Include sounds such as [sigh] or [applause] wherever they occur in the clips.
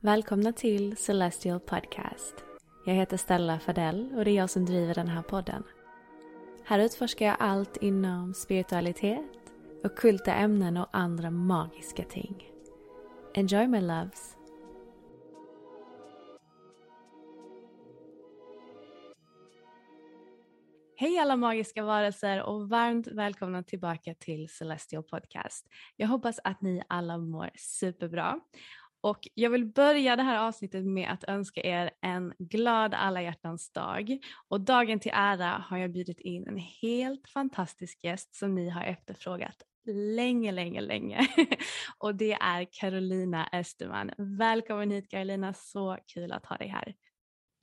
Välkomna till Celestial Podcast. Jag heter Stella Fadell och det är jag som driver den här podden. Här utforskar jag allt inom spiritualitet, ockulta ämnen och andra magiska ting. Enjoy my loves! Hej alla magiska varelser och varmt välkomna tillbaka till Celestial Podcast. Jag hoppas att ni alla mår superbra. Och jag vill börja det här avsnittet med att önska er en glad alla hjärtans dag. Och dagen till ära har jag bjudit in en helt fantastisk gäst som ni har efterfrågat länge, länge, länge. [laughs] Och det är Carolina Österman. Välkommen hit Carolina, så kul att ha dig här.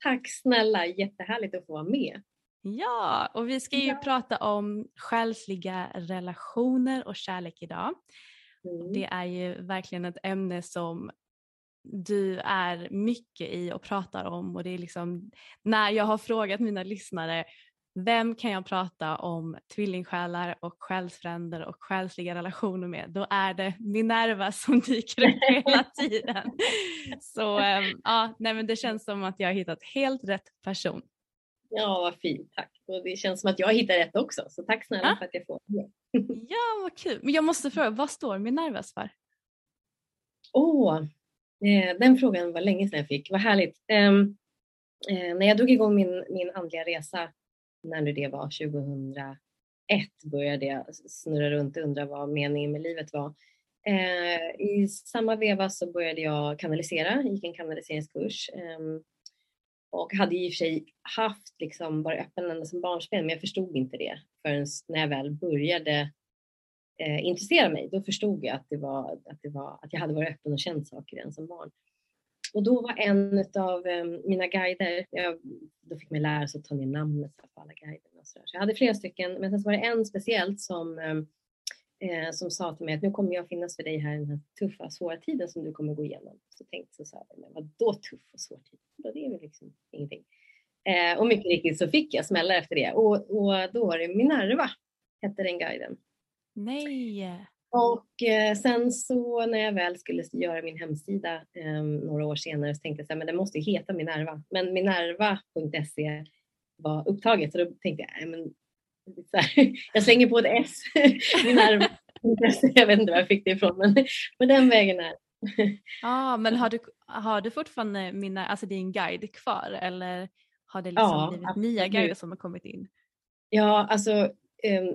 Tack snälla, jättehärligt att få vara med. Ja, och vi ska ju Ja. prata om själsliga relationer och kärlek idag. Mm. Det är ju verkligen ett ämne som du är mycket i och pratar om och det är liksom när jag har frågat mina lyssnare vem kan jag prata om tvillingsjälar och själsfränder och själsliga relationer med? Då är det Minerva som dyker upp [laughs] hela tiden. Så ähm, ja, nej men det känns som att jag har hittat helt rätt person. Ja, vad fint, tack. Och det känns som att jag hittar rätt också, så tack snälla Ja. för att jag får. Ja, vad kul. Men jag måste fråga, vad står Minervas för? Åh, eh, den frågan var länge sedan jag fick. Vad härligt. Ehm, eh, när jag drog igång min, min andliga resa, när nu det var 2001, började jag snurra runt och undra vad meningen med livet var. Eh, I samma veva så började jag kanalisera, gick en kanaliseringskurs. Ehm, och hade i och för sig haft, liksom, varit öppen ända som barnsben, men jag förstod inte det förrän när jag väl började eh, intressera mig. Då förstod jag att, det var, att, det var, att jag hade varit öppen och känt saker redan som barn. Och då var en av eh, mina guider, jag, då fick man lära sig att ta ner namnet på alla guiderna. Så, jag hade flera stycken, men sen så var det en speciellt som, ehm, eh, som sa till mig att nu kommer jag finnas för dig här i den här tuffa, svåra tiden som du kommer gå igenom. Så tänkte jag så här, men vadå tuff och svår tid? Då Det är väl liksom ingenting. Eh, och mycket riktigt så fick jag smällar efter det och, och då var det Minerva, hette den guiden. Nej. Och eh, sen så när jag väl skulle göra min hemsida eh, några år senare så tänkte jag men den måste ju heta Minerva. Men minerva.se var upptaget så då tänkte jag, nej, men, här, [laughs] jag slänger på ett S. [laughs] Minerva.se, jag vet inte var jag fick det ifrån men, men den vägen är [laughs] Ja, men har du, har du fortfarande mina, alltså din guide kvar eller har det liksom Ja, blivit nya absolut. guider som har kommit in? Ja, alltså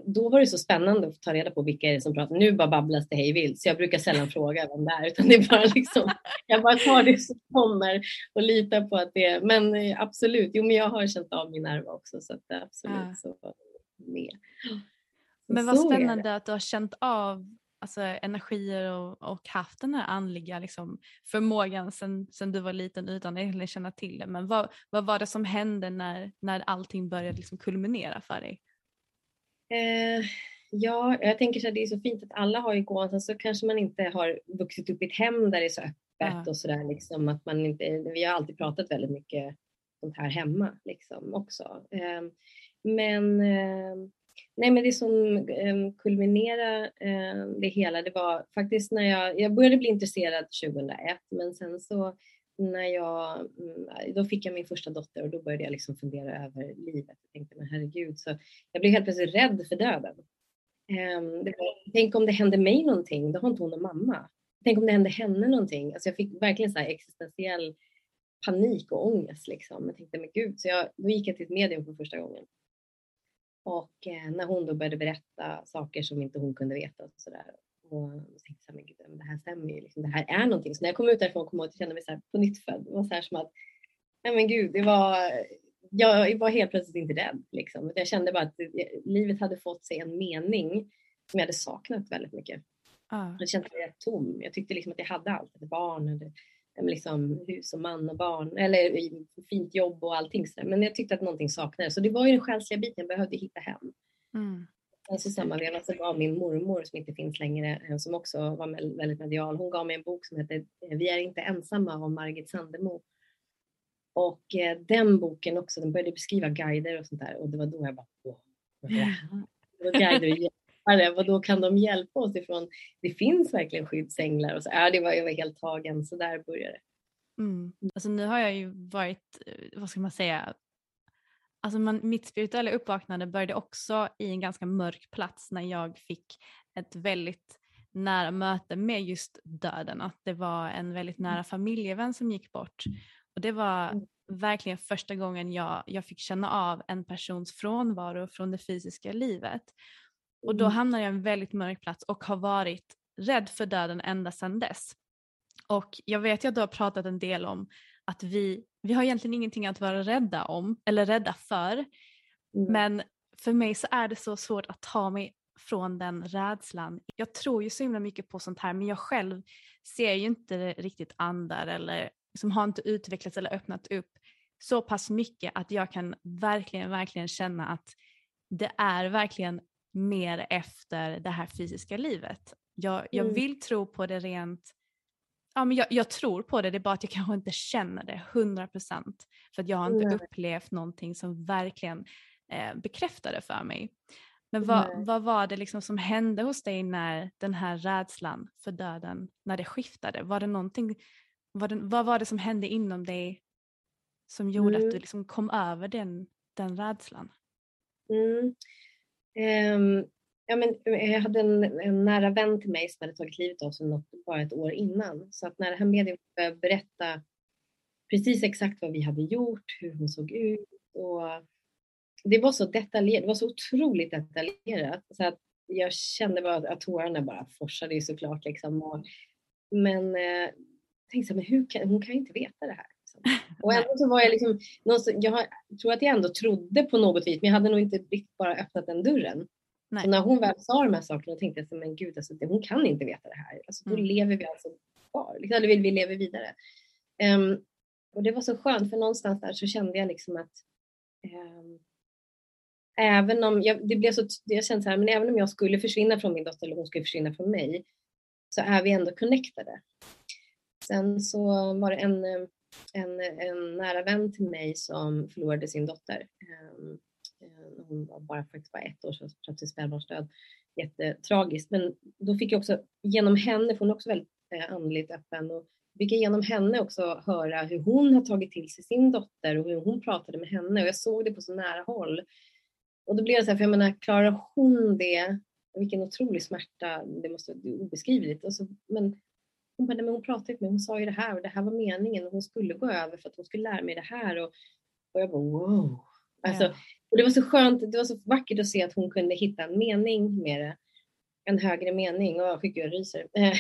då var det så spännande att ta reda på vilka är det som pratar. Nu bara babblas det hej vilt, så jag brukar sällan [laughs] fråga vem det är, utan det är bara liksom, jag bara tar det som kommer och litar på att det är, men eh, absolut, jo men jag har känt av min nerv också, så att eh, absolut Ja. så var det med. Så Men vad så spännande att du har känt av alltså, energier och, och haft den här andliga liksom, förmågan sen, sen du var liten utan att egentligen känna till det. Men vad, vad var det som hände när, när allting började liksom kulminera för dig? Eh, Ja, jag tänker så att det är så fint att alla har ju gåvan, sen så kanske man inte har vuxit upp i ett hem där det är så öppet ja. och sådär liksom att man inte, vi har alltid pratat väldigt mycket sånt här hemma liksom också. Ehm, men ehm, Nej men det som ehm, kulminerade det hela det var faktiskt när jag, jag började bli intresserad 2001 men sen så när jag, mm, då fick jag min första dotter och då började jag liksom fundera över livet. Jag tänkte men herregud, så jag blev helt plötsligt rädd för döden. Ehm, var, tänk om det hände mig någonting, då har inte hon och mamma. Tänk om det hände henne någonting. Alltså jag fick verkligen så här existentiell panik och ångest liksom. Jag tänkte men gud, så jag, då gick jag till ett medium för första gången. Och eh, när hon då började berätta saker som inte hon kunde veta och sådär. Och jag tänkte så här, men gud, det här stämmer ju. Liksom, det här är någonting. Så när jag kom ut därifrån kom jag att känna mig så här på nytt född. Det var så här som att, nej men gud, det var, jag var helt plötsligt inte rädd. Liksom. Jag kände bara att livet hade fått sig en mening som jag hade saknat väldigt mycket. Ah. Jag kände mig tom. Jag tyckte liksom att jag hade allt. Ett barn, hade, liksom, hus och man och barn, eller fint jobb och allting. Så Men jag tyckte att någonting saknades. Så det var ju den själsliga biten, jag behövde hitta hem. Mm. Alltså samma veva så gav min mormor som inte finns längre, eh, som också var väldigt medial, hon gav mig en bok som heter eh, Vi är inte ensamma av Margit Sandemo. Och eh, den boken också, den började beskriva guider och sånt där och det var då jag bara, wow, [laughs] guider och hjälpare, då kan de hjälpa oss ifrån? Det finns verkligen skyddsänglar och så. Ja, det var, jag var helt tagen, så där började det. Mm. Alltså nu har jag ju varit, vad ska man säga, alltså man, mitt spirituella uppvaknande började också i en ganska mörk plats när jag fick ett väldigt nära möte med just döden. Att det var en väldigt mm. nära familjevän som gick bort. Och det var mm. verkligen första gången jag, jag fick känna av en persons frånvaro från det fysiska livet. Och då mm. hamnade jag i en väldigt mörk plats och har varit rädd för döden ända sedan dess. Och jag vet ju att du har pratat en del om att vi, vi har egentligen ingenting att vara rädda om eller rädda för. Mm. Men för mig så är det så svårt att ta mig från den rädslan. Jag tror ju så himla mycket på sånt här men jag själv ser ju inte riktigt andar eller liksom har inte utvecklats eller öppnat upp så pass mycket att jag kan verkligen, verkligen känna att det är verkligen mer efter det här fysiska livet. Jag, jag mm. vill tro på det rent ja, men jag, jag, tror på det, det är bara att jag kanske inte känner det 100% för att jag har inte mm. upplevt någonting som verkligen eh, bekräftar det för mig. Men vad, vad var det liksom som hände hos dig när den här rädslan för döden, när det skiftade? Var det någonting, var det, vad var det som hände inom dig som gjorde mm. att du liksom kom över den, den rädslan? Um, Ja, men eh, jag hade en, en, nära vän till mig som hade tagit livet av sig något, bara ett år innan. Så att när det här mediet började berätta precis exakt vad vi hade gjort, hur hon såg ut och det var så detaljerat, det var så otroligt detaljerat så att jag kände bara att tårarna bara forsade ju såklart liksom. Men eh, tänkte så men hur kan, hon kan ju inte veta det här. Liksom. [laughs] Och ändå så var jag liksom, jag tror att jag ändå trodde på något vis, men jag hade nog inte riktigt bara öppnat den dörren. Nej. Så när hon väl sa de här sakerna tänkte jag men gud, alltså, hon kan inte veta det här. Alltså, då mm. lever vi alltså kvar, liksom, eller vi lever vidare. Um, och det var så skönt för någonstans där så kände jag liksom att um, även om jag, det blev så, jag kände så här, men även om jag skulle försvinna från min dotter eller hon skulle försvinna från mig så är vi ändå connectade. Sen så var det en, en, en nära vän till mig som förlorade sin dotter. Um, hon var bara faktiskt bara ett år sedan plötsligt spädbarnsdöd. Jättetragiskt. Men då fick jag också genom henne, för hon är också väldigt eh, andligt öppen, och fick jag genom henne också höra hur hon har tagit till sig sin dotter och hur hon pratade med henne och jag såg det på så nära håll. Och då blev det så här, för jag menar, klarar hon det, vilken otrolig smärta, det måste vara obeskrivligt. Och så, men hon bara, men hon pratade med mig, hon sa ju det här och det här var meningen och hon skulle gå över för att hon skulle lära mig det här. Och, och jag bara wow. Alltså, ja. Och det var så skönt, det var så vackert att se att hon kunde hitta en mening med det. En högre mening. Och jag ryser. Mm.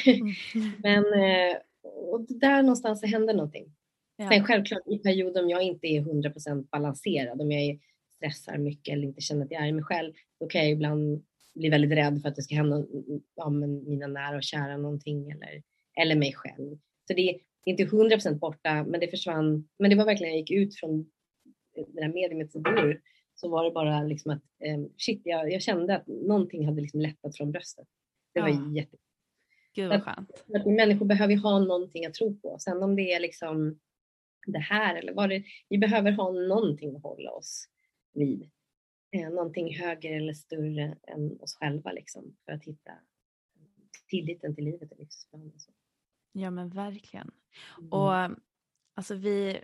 [laughs] Men eh, och där någonstans så hände någonting. Ja. Sen självklart i perioder om jag inte är 100% balanserad, om jag stressar mycket eller inte känner att jag är mig själv, då kan jag ibland bli väldigt rädd för att det ska hända ja, mina nära och kära någonting eller, eller mig själv. Så det är inte 100% borta, men det försvann. Men det var verkligen, jag gick ut från det där mediumet så så var det bara liksom att eh, shit, jag, jag, kände att någonting hade liksom lättat från bröstet. Det var Ja. Gud vad skönt. Att vi människor behöver ju ha någonting att tro på. Sen om det är liksom det här eller vad det Vi behöver ha någonting att hålla oss vid. Eh, någonting högre eller större än oss själva liksom för att hitta tilliten till livet och livsplanen. Ja men verkligen. Mm. Och alltså vi,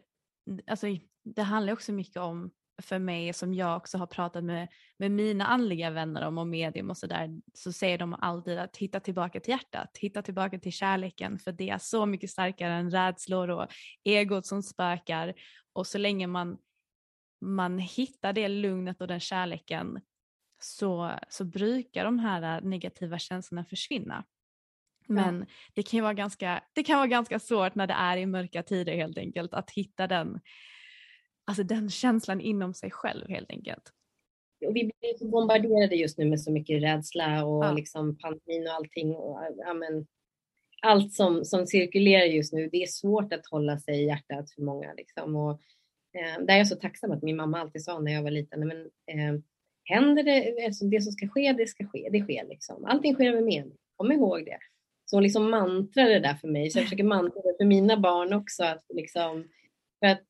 alltså det handlar också mycket om för mig som jag också har pratat med, med mina andliga vänner om och medium och sådär så säger de alltid att hitta tillbaka till hjärtat, hitta tillbaka till kärleken för det är så mycket starkare än rädslor och egot som spökar och så länge man, man hittar det lugnet och den kärleken så, så brukar de här negativa känslorna försvinna. Men det kan ju vara ganska, det kan vara ganska svårt när det är i mörka tider helt enkelt att hitta den, alltså den känslan inom sig själv helt enkelt. Och vi blir så bombarderade just nu med så mycket rädsla och Ja. liksom pandemin och allting. Och, ja, men, allt som, som cirkulerar just nu, det är svårt att hålla sig i hjärtat för många. Liksom. Och, eh, där är jag så tacksam att min mamma alltid sa när jag var liten, "Nej, men, eh, händer det, alltså det som ska ske, det ska ske, det sker liksom. Allting sker med mening, kom ihåg det. Så hon liksom mantrar det där för mig, så jag försöker mantra det för mina barn också. Att liksom, för, att,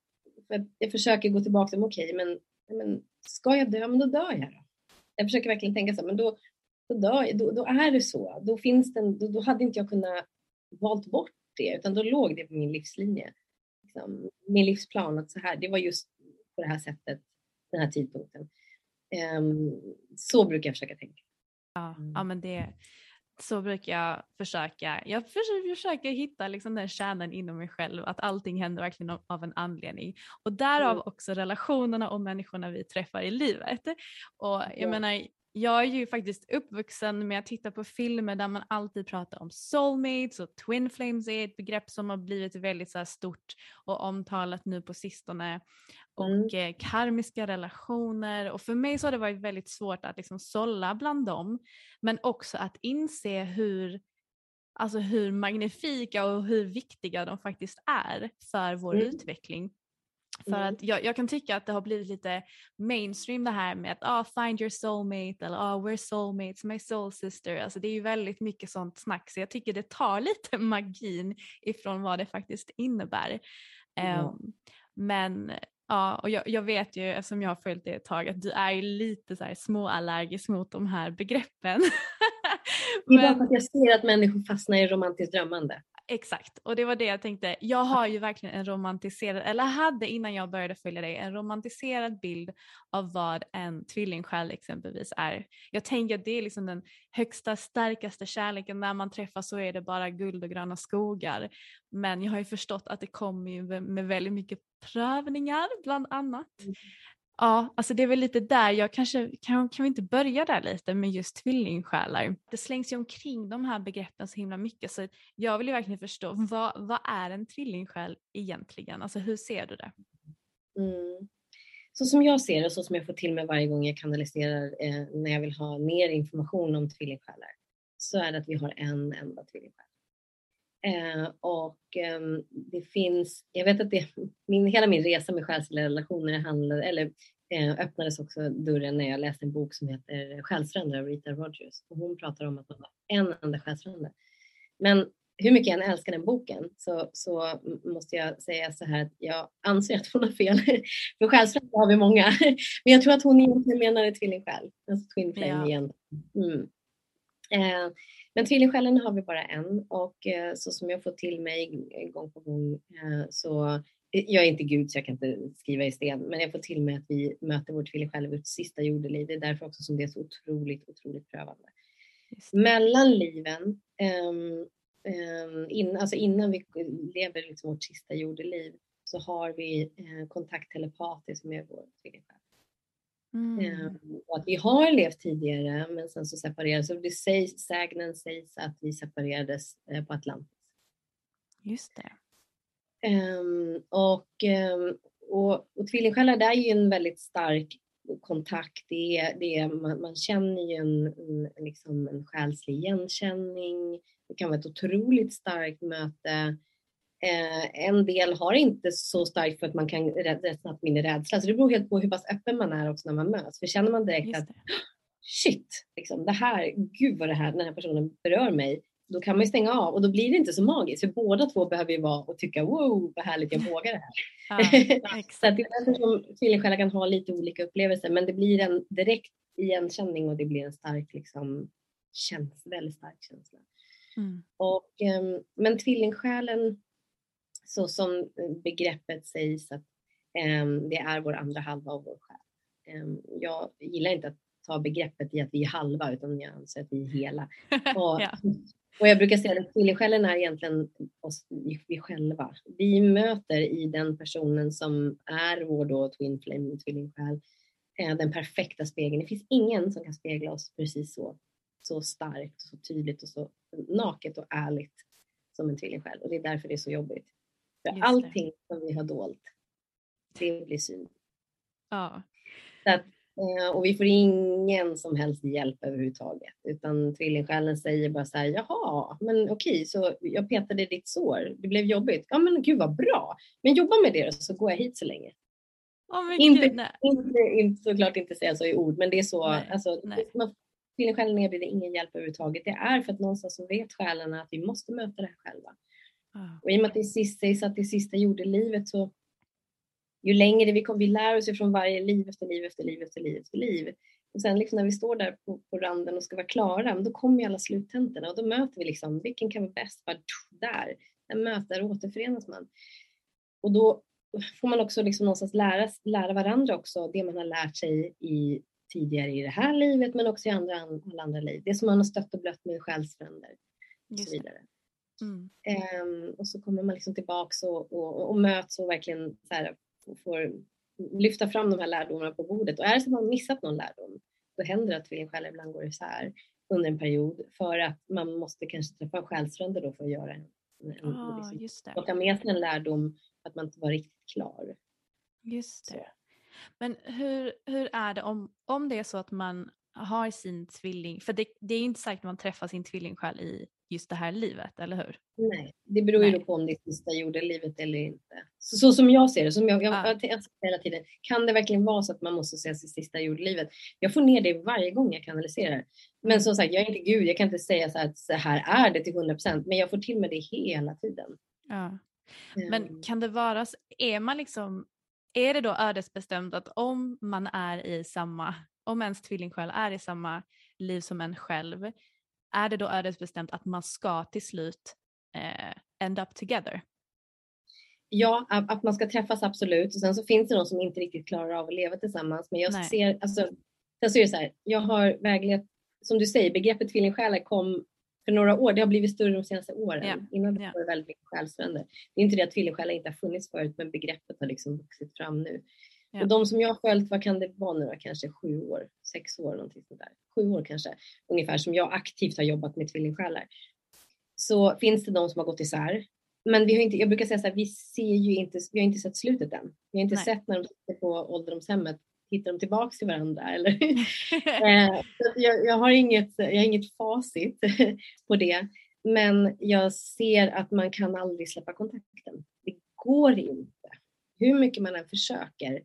för jag försöker gå tillbaka till, okej, men, men ska jag dö, men då dör jag då. Jag försöker verkligen tänka så, men då, då, dör, då, då är det så. Då, finns det en, då, då hade inte jag kunnat valt bort det, utan då låg det på min livslinje. Liksom, min livsplan, att så här, det var just på det här sättet, den här tidpunkten. Ehm, så brukar jag försöka tänka. Ja, Mm. ja men det, så brukar jag försöka. Jag försöker, försöker hitta liksom den kärnan inom mig själv, att allting händer verkligen av, en anledning. Och därav Mm. också relationerna och människorna vi träffar i livet. Och jag Ja. menar, jag är ju faktiskt uppvuxen med att titta på filmer där man alltid pratar om soulmates och twin flames är ett begrepp som har blivit väldigt så stort och omtalat nu på sistone. Och eh, karmiska relationer och för mig så har det varit väldigt svårt att liksom sålla bland dem men också att inse hur, alltså hur magnifika och hur viktiga de faktiskt är för vår Mm. utveckling. För Mm. att jag, jag kan tycka att det har blivit lite mainstream det här med att ah, find your soulmate eller ah, we're soulmates, my soul sister. Alltså det är ju väldigt mycket sånt snack så jag tycker det tar [laughs] lite magin ifrån vad det faktiskt innebär. Ja. Ehm, men ja, och jag, jag vet ju eftersom jag har följt det ett tag att du är lite så här småallergisk mot de här begreppen. [laughs] Det är bara Men- för att jag ser att människor fastnar i romantiskt drömmande. Exakt, och det var det jag tänkte. Jag har ju verkligen en romantiserad, eller hade innan jag började följa dig, en romantiserad bild av vad en tvillingsjäl exempelvis är. Jag tänker att det är liksom den högsta, starkaste kärleken. När man träffas så är det bara guld och gröna skogar. Men jag har ju förstått att det kommer med väldigt mycket prövningar bland annat. Ja, alltså det är väl lite där jag kanske, kan, kan vi inte börja där lite med just tvillingsjälar? Det slängs ju omkring de här begreppen så himla mycket så jag vill ju verkligen förstå vad, vad är en tvillingsjäl egentligen? Alltså hur ser du det? Mm. Så som jag ser det, så som jag får till mig varje gång jag kanaliserar eh, när jag vill ha mer information om tvillingsjälar, så är det att vi har en enda tvillingsjäl. Eh, och ehm, det finns, jag vet att det, [laughs] min, hela min resa med själsliga relationer handlade, eller eh, öppnades också dörren när jag läste en bok som heter Själsfrändare av Rita Rogers. Och hon pratar om att man har en enda själsfrände. Men hur mycket jag än älskar den boken så, så måste jag säga så här att jag anser att hon har fel. [laughs] För själsfrände har vi många. [laughs] Men jag tror att hon egentligen menar en tvillingsjäl. Alltså twin flame Ja. igen. Mm. Eh, men tvillingsjälen har vi bara en och eh, så som jag får till mig gång på gång eh, så jag är inte Gud så jag kan inte skriva i sten, men jag får till mig att vi möter vår tvillingsjäl i vårt sista jordeliv. Det är därför också som det är så otroligt, otroligt prövande mellan liven, ehm, ehm, in, alltså innan vi lever liksom vårt sista jordeliv, så har vi eh, kontakt telepatiskt med vår tvillingsjäl. Mm. Ehm, och att vi har levt tidigare men sen så separerades och det sägs, sägnen sägs att vi separerades eh, på Atlantis. Just det. Ehm, och, ehm, och, och tvillingsjälar det är ju en väldigt stark kontakt. Det är, det är, man, man känner ju en, en, liksom en själslig igenkänning. Det kan vara ett otroligt starkt möte. Eh, en del har inte så starkt för att man kan rätt snabbt i rädsla. Så det beror helt på hur pass öppen man är också när man möts. För känner man direkt att det. shit, liksom, det här, gud vad det här, den här personen berör mig. Då kan man ju stänga av och då blir det inte så magiskt. För båda två behöver ju vara och tycka wow vad härligt jag vågar det här. Ja, [laughs] så det är därför som tvillingsjälar kan ha lite olika upplevelser. Men det blir en direkt igenkänning och det blir en stark liksom, känsla, väldigt stark känsla. Mm. Och, ehm, men tvillingsjälen, så som begreppet sägs, att ehm, det är vår andra halva av vår själ. Ehm, jag gillar inte att ta begreppet i att vi är halva, utan jag anser att vi är hela. [laughs] Och, Ja. och jag brukar säga att tvillingsjälen är egentligen oss, vi, vi själva. Vi möter i den personen som är vår då twin flame, tvillingsjäl, eh, den perfekta spegeln. Det finns ingen som kan spegla oss precis så, så starkt, så tydligt och så naket och ärligt som en tvillingsjäl. Och det är därför det är så jobbigt. För Just det. allting som vi har dolt, det blir synligt. Ja. Att, eh, och vi får ingen som helst hjälp överhuvudtaget. Utan tvillingsjälen säger bara så här, jaha, men okej, så jag petade ditt sår, det blev jobbigt. Ja men gud vad bra, men jobba med det då, så går jag hit så länge. Men Inte- gud. Inte, inte såklart inte säga så i ord, men det är så. Nej, alltså, nej. man- Tvillingsjälen erbjuder ingen hjälp överhuvudtaget. Det är för att någonstans så vet själarna att vi måste möta det här själva. Ja. Och i och med att det är sist, sägs att det sista jordelivet så ju längre vi kommer, vi lär oss ju från varje liv efter liv efter liv efter liv efter liv. Och sen liksom när vi står där på, på randen och ska vara klara, då kommer ju alla sluttentorna och då möter vi liksom, vilken kan vara bäst? Bara, där, där möter, där återförenas man. Och då får man också liksom någonstans lära, lära varandra också det man har lärt sig i tidigare i det här livet men också i andra, alla andra liv. Det som man har stött och blött med själsfränder och så vidare. Mm. Ehm, och så kommer man liksom tillbaks och, och, och möts och verkligen så här, får lyfta fram de här lärdomarna på bordet. Och är det så att man missat någon lärdom, då händer det att tvillingsjälar ibland går isär under en period för att man måste kanske träffa en själsfrände då för att göra en, en, Ah, liksom, just det. plocka med sig en lärdom för att man inte var riktigt klar. Just Så. det. Men hur, hur är det om, om det är så att man har sin tvilling, för det, det är inte säkert att man träffar sin tvillingsjäl i just det här livet, eller hur? Nej, det beror ju Nej. på om det är sista jordelivet eller inte. Så, så som jag ser det, som jag, jag, Ah. jag, jag hela tiden, kan det verkligen vara så att man måste se sitt sista jordelivet? Jag får ner det varje gång jag kanaliserar. Men som sagt, jag är inte Gud, jag kan inte säga så, att så här är det till 100 procent, men jag får till mig det hela tiden. Ja. Men kan det vara, så- är man liksom, är det då ödesbestämt att om man är i samma, om ens tvillingsjäl är i samma liv som en själv, är det då ödesbestämt att man ska till slut eh, end up together? Ja, att man ska träffas absolut. Och sen så finns det de som inte riktigt klarar av att leva tillsammans. Men jag Nej. ser, alltså, sen så är det så här, jag har väglett, som du säger, begreppet tvillingsjälar kom för några år, det har blivit större de senaste åren. Ja, Innan det ja. var det väldigt mycket själsfränder. Det är inte det att tvillingsjälar inte har funnits förut, men begreppet har liksom vuxit fram nu. Ja. Och de som jag har följt, vad kan det vara nu? Kanske sju år, sex år, någonting sånt där. Sju år kanske, ungefär, som jag aktivt har jobbat med tvillingsjälar. Så finns det de som har gått isär. Men vi har inte, jag brukar säga så här, vi ser ju inte, vi har inte sett slutet än. Vi har inte Nej. sett när de sitter på ålderdomshemmet, hittar de tillbaks till varandra [laughs] eller? Eh, jag, jag, har inget, jag har inget facit [laughs] på det. Men jag ser att man kan aldrig släppa kontakten. Det går inte. Hur mycket man än försöker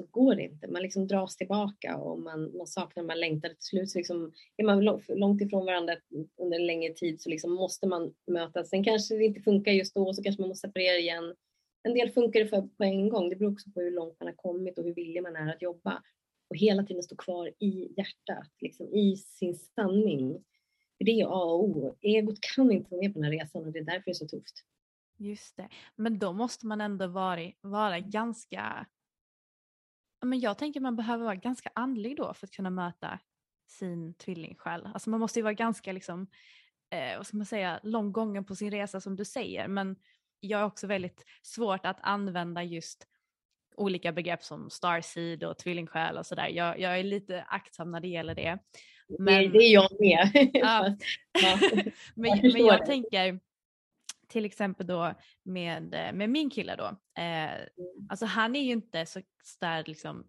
så går det inte. Man liksom dras tillbaka och man, man saknar, man längtar. Till slut så liksom, är man långt ifrån varandra under en längre tid så liksom måste man mötas. Sen kanske det inte funkar just då så kanske man måste separera igen. En del funkar det för på en gång. Det beror också på hur långt man har kommit och hur villig man är att jobba. Och hela tiden stå kvar i hjärtat, liksom, i sin sanning. För det är A och O. Egot kan inte vara med på den här resan och det är därför det är så tufft. Just det. Men då måste man ändå vara, vara ganska... Men jag tänker man behöver vara ganska andlig då för att kunna möta sin tvillingsjäl. Alltså man måste ju vara ganska liksom, eh, vad ska man säga, långt gången på sin resa som du säger. Men jag har också väldigt svårt att använda just olika begrepp som starseed och tvillingsjäl och sådär. Jag, jag är lite aktsam när det gäller det. Det, Men- det är jag med. Ja. [laughs] Ja. [laughs] men, Jag men jag det. tänker till exempel då med, eh, med min kille då. Eh, alltså han är ju inte så där liksom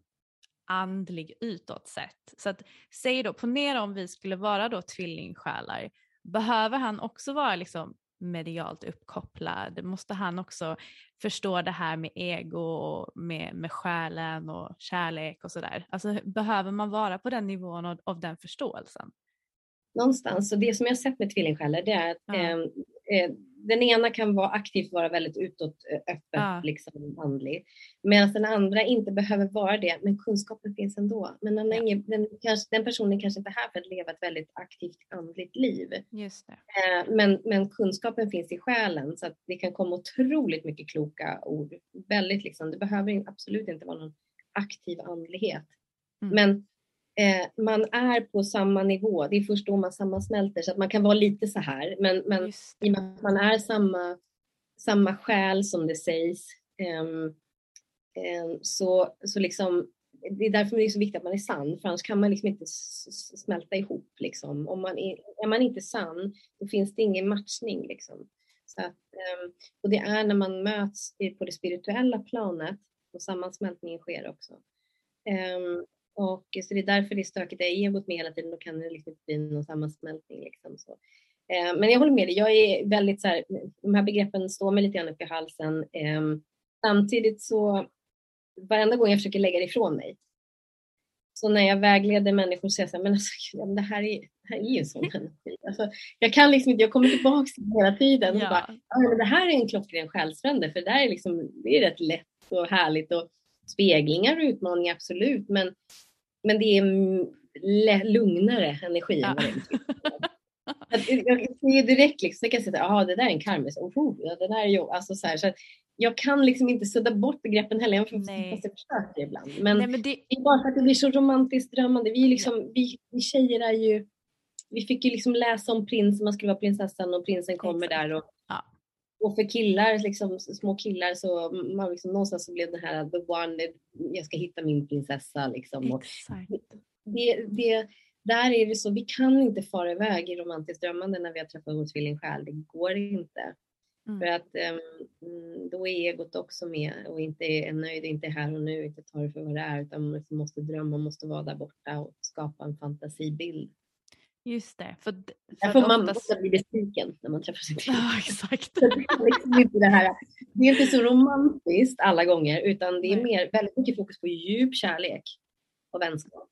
andlig utåt sett. Så att säg då, ponera om vi skulle vara då tvillingsjälar. Behöver han också vara liksom medialt uppkopplad? Måste han också förstå det här med ego och med, med själen och kärlek och sådär? Alltså behöver man vara på den nivån av, av den förståelsen? Någonstans, så det som jag har sett med tvillingsjälar det är att ja. eh, eh, den ena kan vara aktivt vara väldigt utåt eh, öppet, ja. liksom andlig. Medan den andra inte behöver vara det, men kunskapen finns ändå. Men den, ja. ingen, den, kanske, den, personen kanske inte är här för att leva ett väldigt aktivt andligt liv. Just det. Eh, men, men kunskapen finns i själen så att det kan komma otroligt mycket kloka ord. Väldigt liksom, det behöver absolut inte vara någon aktiv andlighet. Mm. Men eh, man är på samma nivå. Det är först då man sammansmälter så att man kan vara lite så här. Men, men i och med att man är samma, samma själ som det sägs eh, så, så liksom det är därför det är så viktigt att man är sann, för annars kan man liksom inte smälta ihop. Liksom. Om man är, är man inte sann, då finns det ingen matchning. Liksom. Så att, ehm, och det är när man möts på det spirituella planet och sammansmältningen sker också. Och så det är därför det är stökigt. Är egot med hela tiden, då kan det liksom inte bli någon sammansmältning. Liksom, så. Eh, men jag håller med dig, jag är väldigt så här, de här begreppen står mig lite grann upp i halsen. Eh, samtidigt så, varenda gång jag försöker lägga det ifrån mig, så när jag vägleder människor så säger jag så här, men alltså, det här är, det här är ju en sån energi. Alltså, jag kan liksom inte, jag kommer tillbaka till det hela tiden. Ja. Och bara, ja, men det här är en klockren själsfrände, för det där är liksom, det är rätt lätt och härligt och speglingar och utmaningar absolut, men, men det är lugnare energi ja. det är. [laughs] Jag ser direkt liksom, jag kan säga att det där är en karmis, oh, ja, det där är jag. Alltså, så här, så jag kan liksom inte sudda bort begreppen heller, jag försöker ibland. Men, Nej, men det... det... är bara för att det blir så romantiskt drömmande. Vi, liksom, vi, vi tjejer är ju, vi fick ju liksom läsa om prinsen, man skulle vara prinsessan och prinsen kommer Exakt. där. Och. Och för killar, liksom, små killar, så man liksom, någonstans så blev det här the one, jag ska hitta min prinsessa. Liksom. Exakt. Det, det, där är det så, vi kan inte fara iväg i romantiskt drömmande när vi har träffat vår tvillingsjäl. Det går inte. Mm. För att um, då är egot också med och inte är nöjd, inte är här och nu, inte tar det för vad det är, utan man liksom måste drömma, måste vara där borta och skapa en fantasibild. Just det. För, för Där får man oftast... bli besviken när man träffar sin kille. Ja, exakt. det, är liksom inte det, här, det är inte så romantiskt alla gånger utan det är mer, väldigt mycket fokus på djup kärlek och vänskap.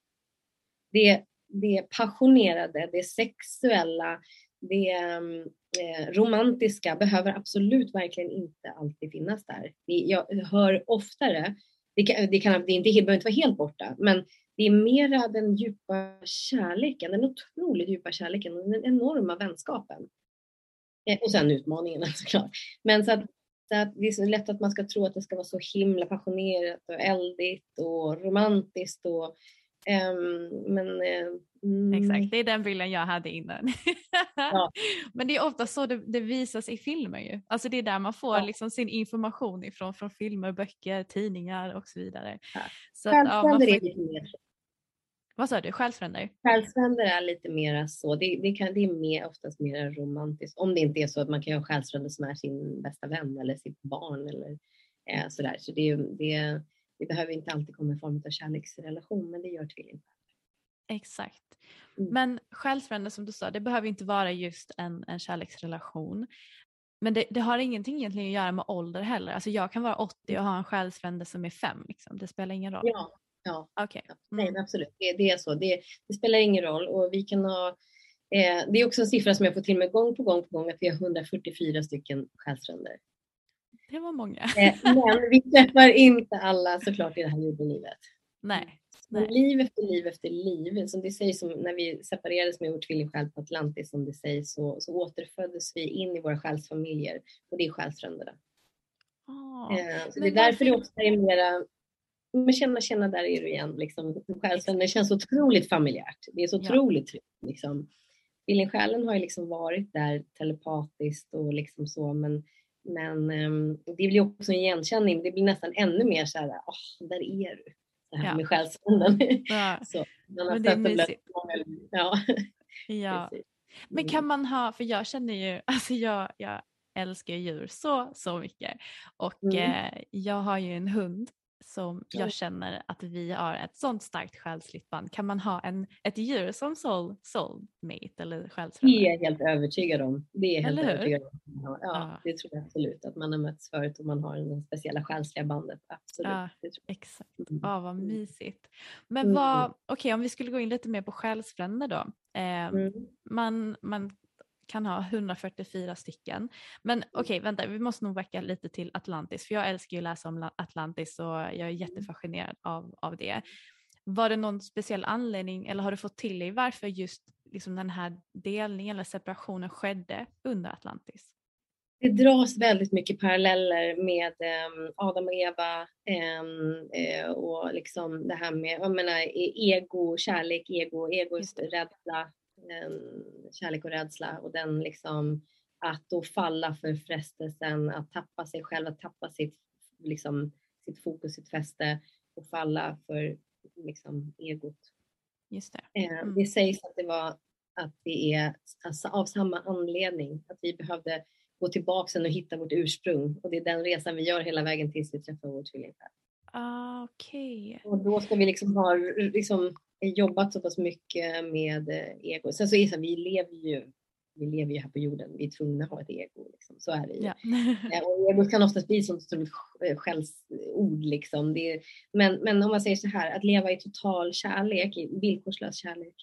Det, det passionerade, det sexuella, det eh, romantiska behöver absolut verkligen inte alltid finnas där. Jag hör oftare, det, kan, det, kan, det, inte, det behöver inte vara helt borta, men det är mera den djupa kärleken, den otroligt djupa kärleken och den enorma vänskapen. Eh, och sen utmaningarna [laughs] såklart. Men så att, så att det är så lätt att man ska tro att det ska vara så himla passionerat och eldigt och romantiskt och um, men mm. Exakt, det är den bilden jag hade innan. [laughs] Ja. Men det är ofta så det, det, visas i filmer ju. Alltså det är där man får ja. liksom sin information ifrån, från filmer, böcker, tidningar och så vidare. Ja. Så att, ja, man får... Vad sa du, själsfränder? Själsfränder är lite mer så, det, det, kan, det är mer, oftast mer romantiskt. Om det inte är så att man kan ha själsfränder som är sin bästa vän eller sitt barn eller eh, sådär. Så det, det, det behöver inte alltid komma i form av kärleksrelation, men det gör tvillingar. Exakt. Mm. Men själsfränder som du sa, det behöver inte vara just en, en kärleksrelation. Men det, det, har ingenting egentligen att göra med ålder heller. Alltså jag kan vara 80 och ha en själsfrände som är 5. Liksom. Det spelar ingen roll. Ja, Ja, okay. mm. nej, absolut. Det, det, är så. Det, det, spelar ingen roll. Och vi kan ha, eh, det är också en siffra som jag får till mig gång på gång på gång att vi har 144 stycken själsfränder. Det var många. Eh, men vi träffar inte alla såklart i det här jordelivet. Nej. Nej. Liv efter liv efter liv, som det sägs som när vi separerades med vår tvillingsjäl på Atlantis, som det sägs, så, så återföddes vi in i våra själsfamiljer och det är själsfränderna. Oh, eh, så det är därför det också är mera men känna, känna, där är du igen. Liksom. Själsen, det känns otroligt familjärt. Det är så otroligt tryggt. Liksom. Själen har ju liksom varit där telepatiskt och liksom så, men, men um, det blir också en igenkänning. Det blir nästan ännu mer så här, oh, där är du. Det här ja. med själsfränden. Ja. [laughs] så, man har men det är mysigt. Ja. [laughs] ja. Men kan mm. man ha, för jag känner ju, [laughs] alltså jag, jag älskar djur så, så mycket och mm. eh, jag har ju en hund som jag känner att vi har ett sånt starkt själsligt band. Kan man ha en, ett djur som soul, soulmate eller själsfrände? Det är jag helt övertygad om. Det är helt Eller övertygad om. Ja, Ja. det tror jag absolut. Att man har mötts förut och man har det speciella själsliga bandet. Absolut. Ja. Exakt. Mm. Ja, vad mysigt. Men Mm. vad, okej om vi skulle gå in lite mer på själsfränder då. Eh. Mm. man, man kan ha 144 stycken. Men okej, vänta, vi måste nog backa lite till Atlantis, för jag älskar ju att läsa om La- Atlantis och jag är jättefascinerad av, av det. Var det någon speciell anledning eller har du fått till dig varför just liksom den här delningen eller separationen skedde under Atlantis? Det dras väldigt mycket paralleller med em, Adam och Eva em, eh, och liksom det här med jag menar, e- ego, kärlek, ego, ego, Just det. rädsla, kärlek och rädsla och den liksom att då falla för frestelsen att tappa sig själv, att tappa sitt, liksom, sitt fokus, sitt fäste och falla för liksom, egot. Just det. Eh, Mm. Det sägs att det var att det är alltså, av samma anledning, att vi behövde gå tillbaka sen och hitta vårt ursprung. Och det är den resan vi gör hela vägen tills vi träffar vår tvillingsjäl. Ah, Okej. Och då ska vi liksom ha liksom, jobbat så pass mycket med eh, ego. Sen så är det så här, vi lever ju vi lever ju här på jorden, vi är tvungna att ha ett ego. Liksom. Så är det ju. Ja. [laughs] Eh, Och ego kan oftast bli som ett eh, skällsord. Liksom. Är, men, men om man säger så här, att leva i total kärlek, i villkorslös kärlek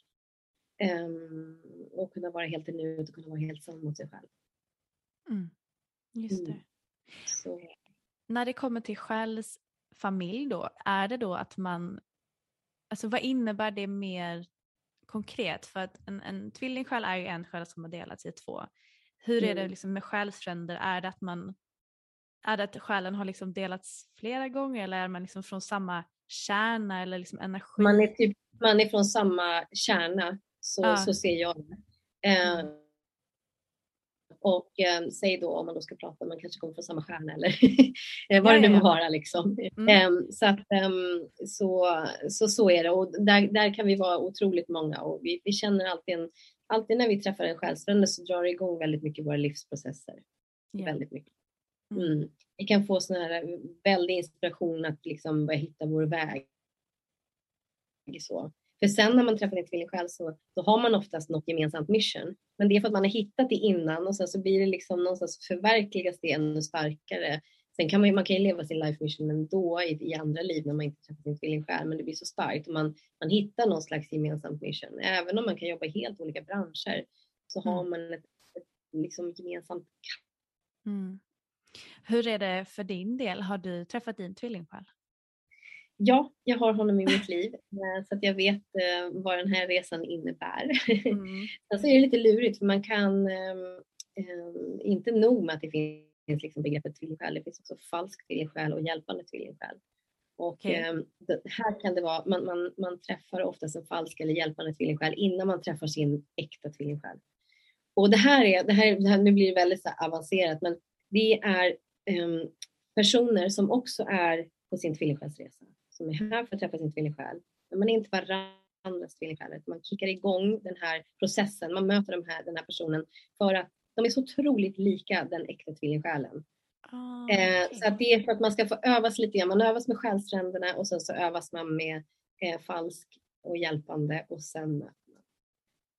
ehm, och kunna vara helt i nuet och kunna vara helt sann mot sig själv. Mm. Just Mm. det. Så, När det kommer till själsfamilj då, är det då att man, alltså vad innebär det mer konkret? För att en, en tvillingsjäl är ju en själ som har delats i två. Hur är det Mm. liksom med själsfränder? Är det att man, är det att själen har liksom delats flera gånger eller är man liksom från samma kärna eller liksom energi? man, är typ, man är från samma kärna, så, Ja. så ser jag det. Eh. Och eh, säg då om man då ska prata, man kanske kommer från samma stjärna eller [laughs] eh, vad det nu må vara. Liksom. Mm. Ehm, så, att, ehm, så, så så är det och där, där kan vi vara otroligt många och vi, vi känner alltid, en, alltid när vi träffar en själsfrände så drar det igång väldigt mycket våra livsprocesser. Ja. Väldigt mycket. Mm. Mm. Vi kan få sån här väldig inspiration att liksom börja hitta vår väg. Så. För sen när man träffar en tvillingsjäl så då har man oftast något gemensamt mission. Men det är för att man har hittat det innan och sen så blir det liksom någonstans förverkligas det ännu starkare. Sen kan man, man kan ju leva sin life mission ändå i, i andra liv när man inte träffar sin tvillingsjäl men det blir så starkt och man, man hittar någon slags gemensamt mission. Även om man kan jobba i helt olika branscher så har Mm. man ett, ett liksom gemensamt Mm. Hur är det för din del? Har du träffat din tvillingsjäl? Ja, jag har honom i mitt liv eh, så att jag vet eh, vad den här resan innebär. Mm. [laughs] Sen så är det lite lurigt för man kan ehm, ehm, inte nog med att det finns liksom begreppet tvillingsjäl, det finns också falsk tvillingsjäl och hjälpande tvillingsjäl. Och Okej. ehm, här kan det vara, man, man, man träffar oftast en falsk eller hjälpande tvillingsjäl innan man träffar sin äkta tvillingsjäl. Och det här är, det här, det här nu blir det väldigt så avancerat, men det är ehm, personer som också är på sin tvillingsjälsresa, som är här för att träffa sin tvillingsjäl. Men man är inte varandras tvillingsjäl, utan man kickar igång den här processen, man möter de här, den här personen för att de är så otroligt lika den äkta tvillingsjälen. Ah, Eh, okej. så att det är för att man ska få övas lite grann. Man övas med själsfränderna och sen så övas man med eh, falsk och hjälpande och sen möter man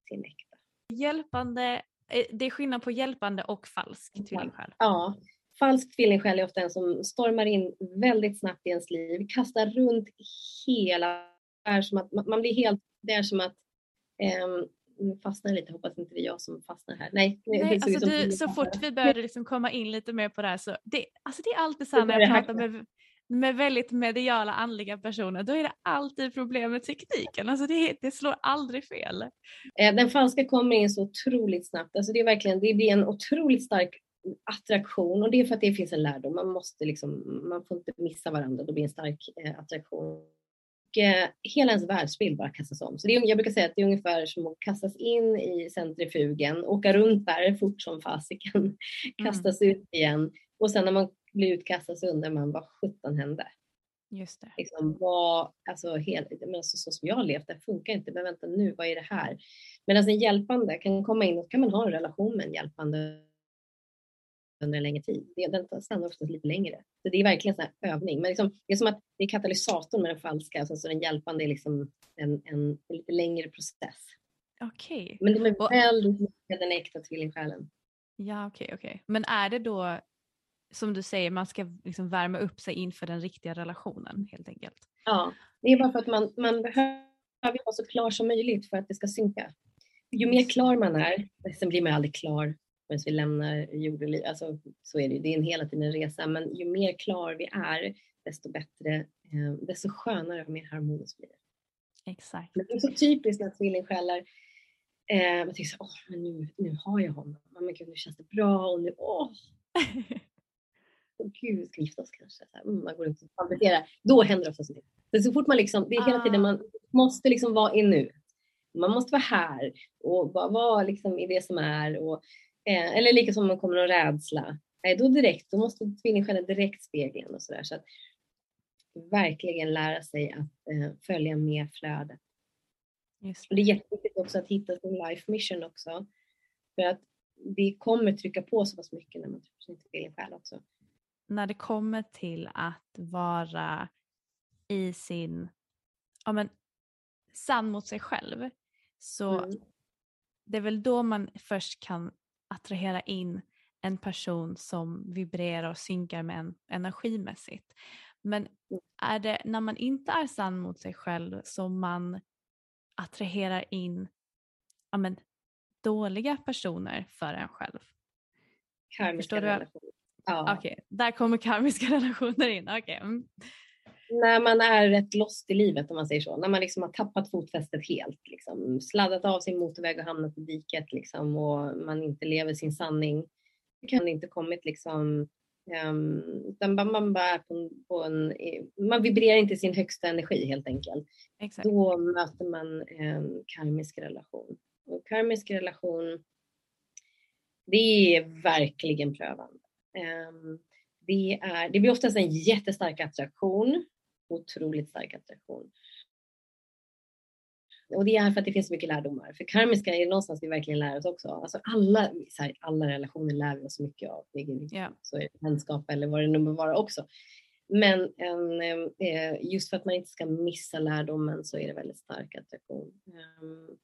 sin äkta. Hjälpande, eh, det är skillnad på hjälpande och falsk tvillingsjäl. Ja, falsk tvillingsjäl är ofta en som stormar in väldigt snabbt i ens liv, kastar runt hela, är som att man blir helt, det är som att ehm, nu fastnar lite, hoppas inte det är jag som fastnar här. Nej, Nej, alltså du, så fort vi började liksom komma in lite mer på det här så det, alltså det är alltid så när jag pratar med, med väldigt mediala andliga personer då är det alltid problem med tekniken. Alltså det, det slår aldrig fel. Eh, Den falska kommer in så otroligt snabbt. Alltså det, är verkligen, det blir en otroligt stark attraktion och det är för att det finns en lärdom. Man, måste liksom, man får inte missa varandra, då blir en stark eh, attraktion. Och, eh, hela ens världsbild bara kastas om. Så det är, jag brukar säga att det är ungefär som att kastas in i centrifugen, åka runt där fort som fasiken, kastas ut igen och sen när man blir utkastad så undrar man vad sjutton hände? Just det. liksom vad, alltså, hel, men alltså, så som jag har levt, det funkar inte, men vänta nu, vad är det här? Medan en hjälpande kan komma in och kan man ha en relation med en hjälpande under en längre tid. Den stannar oftast lite längre. Så det är verkligen en övning. Men liksom, det är som att det är katalysatorn med den falska, alltså, så den hjälpande är liksom en, en, en lite längre process. Okej. Okay. Men det är väldigt mycket den äkta tvillingsjälen. Ja, okej, okay, okej. Okay. Men är det då som du säger, man ska liksom värma upp sig inför den riktiga relationen helt enkelt? Ja, det är bara för att man, man behöver vara så klar som möjligt för att det ska synka. Ju mer klar man är, sen blir man aldrig klar förrän vi lämnar jordeliv. Alltså, så är det Det är en hela tiden en resa. Men ju mer klar vi är, desto bättre, eh, desto skönare och mer harmoniskt blir det. Exakt. Men det är så typiskt när tvillingsjälar eh, man tänker så åh, men nu, nu har jag honom. Men gud, nu känns det bra och nu, åh. [laughs] gud, vi ska gifta oss kanske. Mm, man går runt och fantiserar. Då händer det ofta sånt. Så, fort man liksom, det är hela tiden ah. man måste liksom vara i nu. Man måste vara här och vara, vara liksom i det som är. Och, eh, eller lika som om man kommer någon rädsla. Nej, då direkt, då måste tvillingsjälen direkt spegla en och sådär. Så att verkligen lära sig att eh, följa med flödet. Just det. det är jätteviktigt också att hitta sin life mission också. För att det kommer trycka på så pass mycket när man träffar sin tvillingsjäl också. När det kommer till att vara i sin, ja men sann mot sig själv så mm. det är väl då man först kan attrahera in en person som vibrerar och synkar med en energimässigt. Men mm. är det när man inte är sann mot sig själv som man attraherar in ja, men, dåliga personer för en själv? Karmiska relationer. Ja. Okej, okay. där kommer karmiska [laughs] relationer in. Okay. Mm när man är rätt lost i livet om man säger så. När man liksom har tappat fotfästet helt. Liksom, sladdat av sin motorväg och hamnat i diket liksom, och man inte lever sin sanning. Det kan inte kommit liksom Um, utan man, bara är på, på en, man vibrerar inte sin högsta energi helt enkelt. Exakt. Då möter man en karmisk relation. Och karmisk relation, det är verkligen prövande. Um, det, är, det blir oftast en jättestark attraktion otroligt stark attraktion. Och det är för att det finns så mycket lärdomar. För karmiska är det någonstans vi verkligen lär oss också. Alltså alla, här, alla relationer lär vi oss mycket av. Yeah. Så är det vänskap eller vad det nu må vara också. Men en, eh, just för att man inte ska missa lärdomen så är det väldigt stark attraktion. Ehm,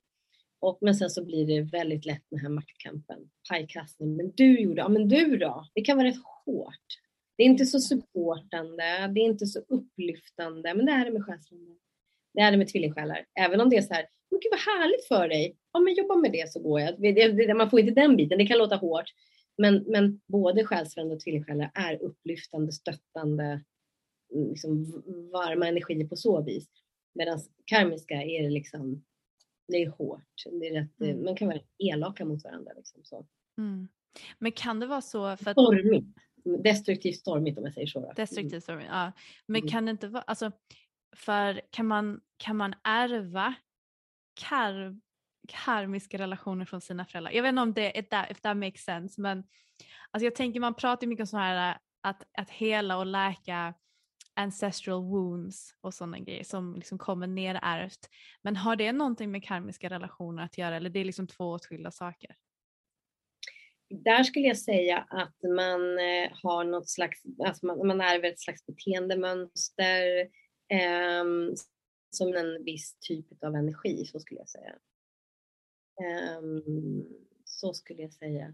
och, men sen så blir det väldigt lätt den här maktkampen. Pajkastning. Men du gjorde, ja men du då? Det kan vara rätt hårt. Det är inte så supportande, det är inte så upplyftande, men det är det med själsfränder. Det är det med tvillingsjälar. Även om det är så här, men gud vad härligt för dig. Ja, men jobba med det så går jag. Man får inte den biten, det kan låta hårt. Men, men både själsfränder och tvillingsjälar är upplyftande, stöttande, mm, liksom varma energier på så vis. Medan karmiska är det liksom, det är hårt. Det är rätt, mm. Man kan vara elaka mot varandra. Liksom, så. Mm. Men kan det vara så för att... Stormigt destruktivt stormigt om jag säger så. Mm. Destruktivt stormigt, ja. Men mm. kan det inte vara, alltså, för kan man, kan man ärva kar, karmiska relationer från sina föräldrar? Jag vet inte om det är if that makes sense men alltså jag tänker man pratar mycket om så här att, att hela och läka ancestral wounds och sådana grejer som liksom kommer nerärvt. Men har det någonting med karmiska relationer att göra eller det är liksom två åtskilda saker? Där skulle jag säga att man eh, har något slags, alltså man, man ärver ett slags beteendemönster eh, som en viss typ av energi, så skulle jag säga. Eh, så skulle jag säga.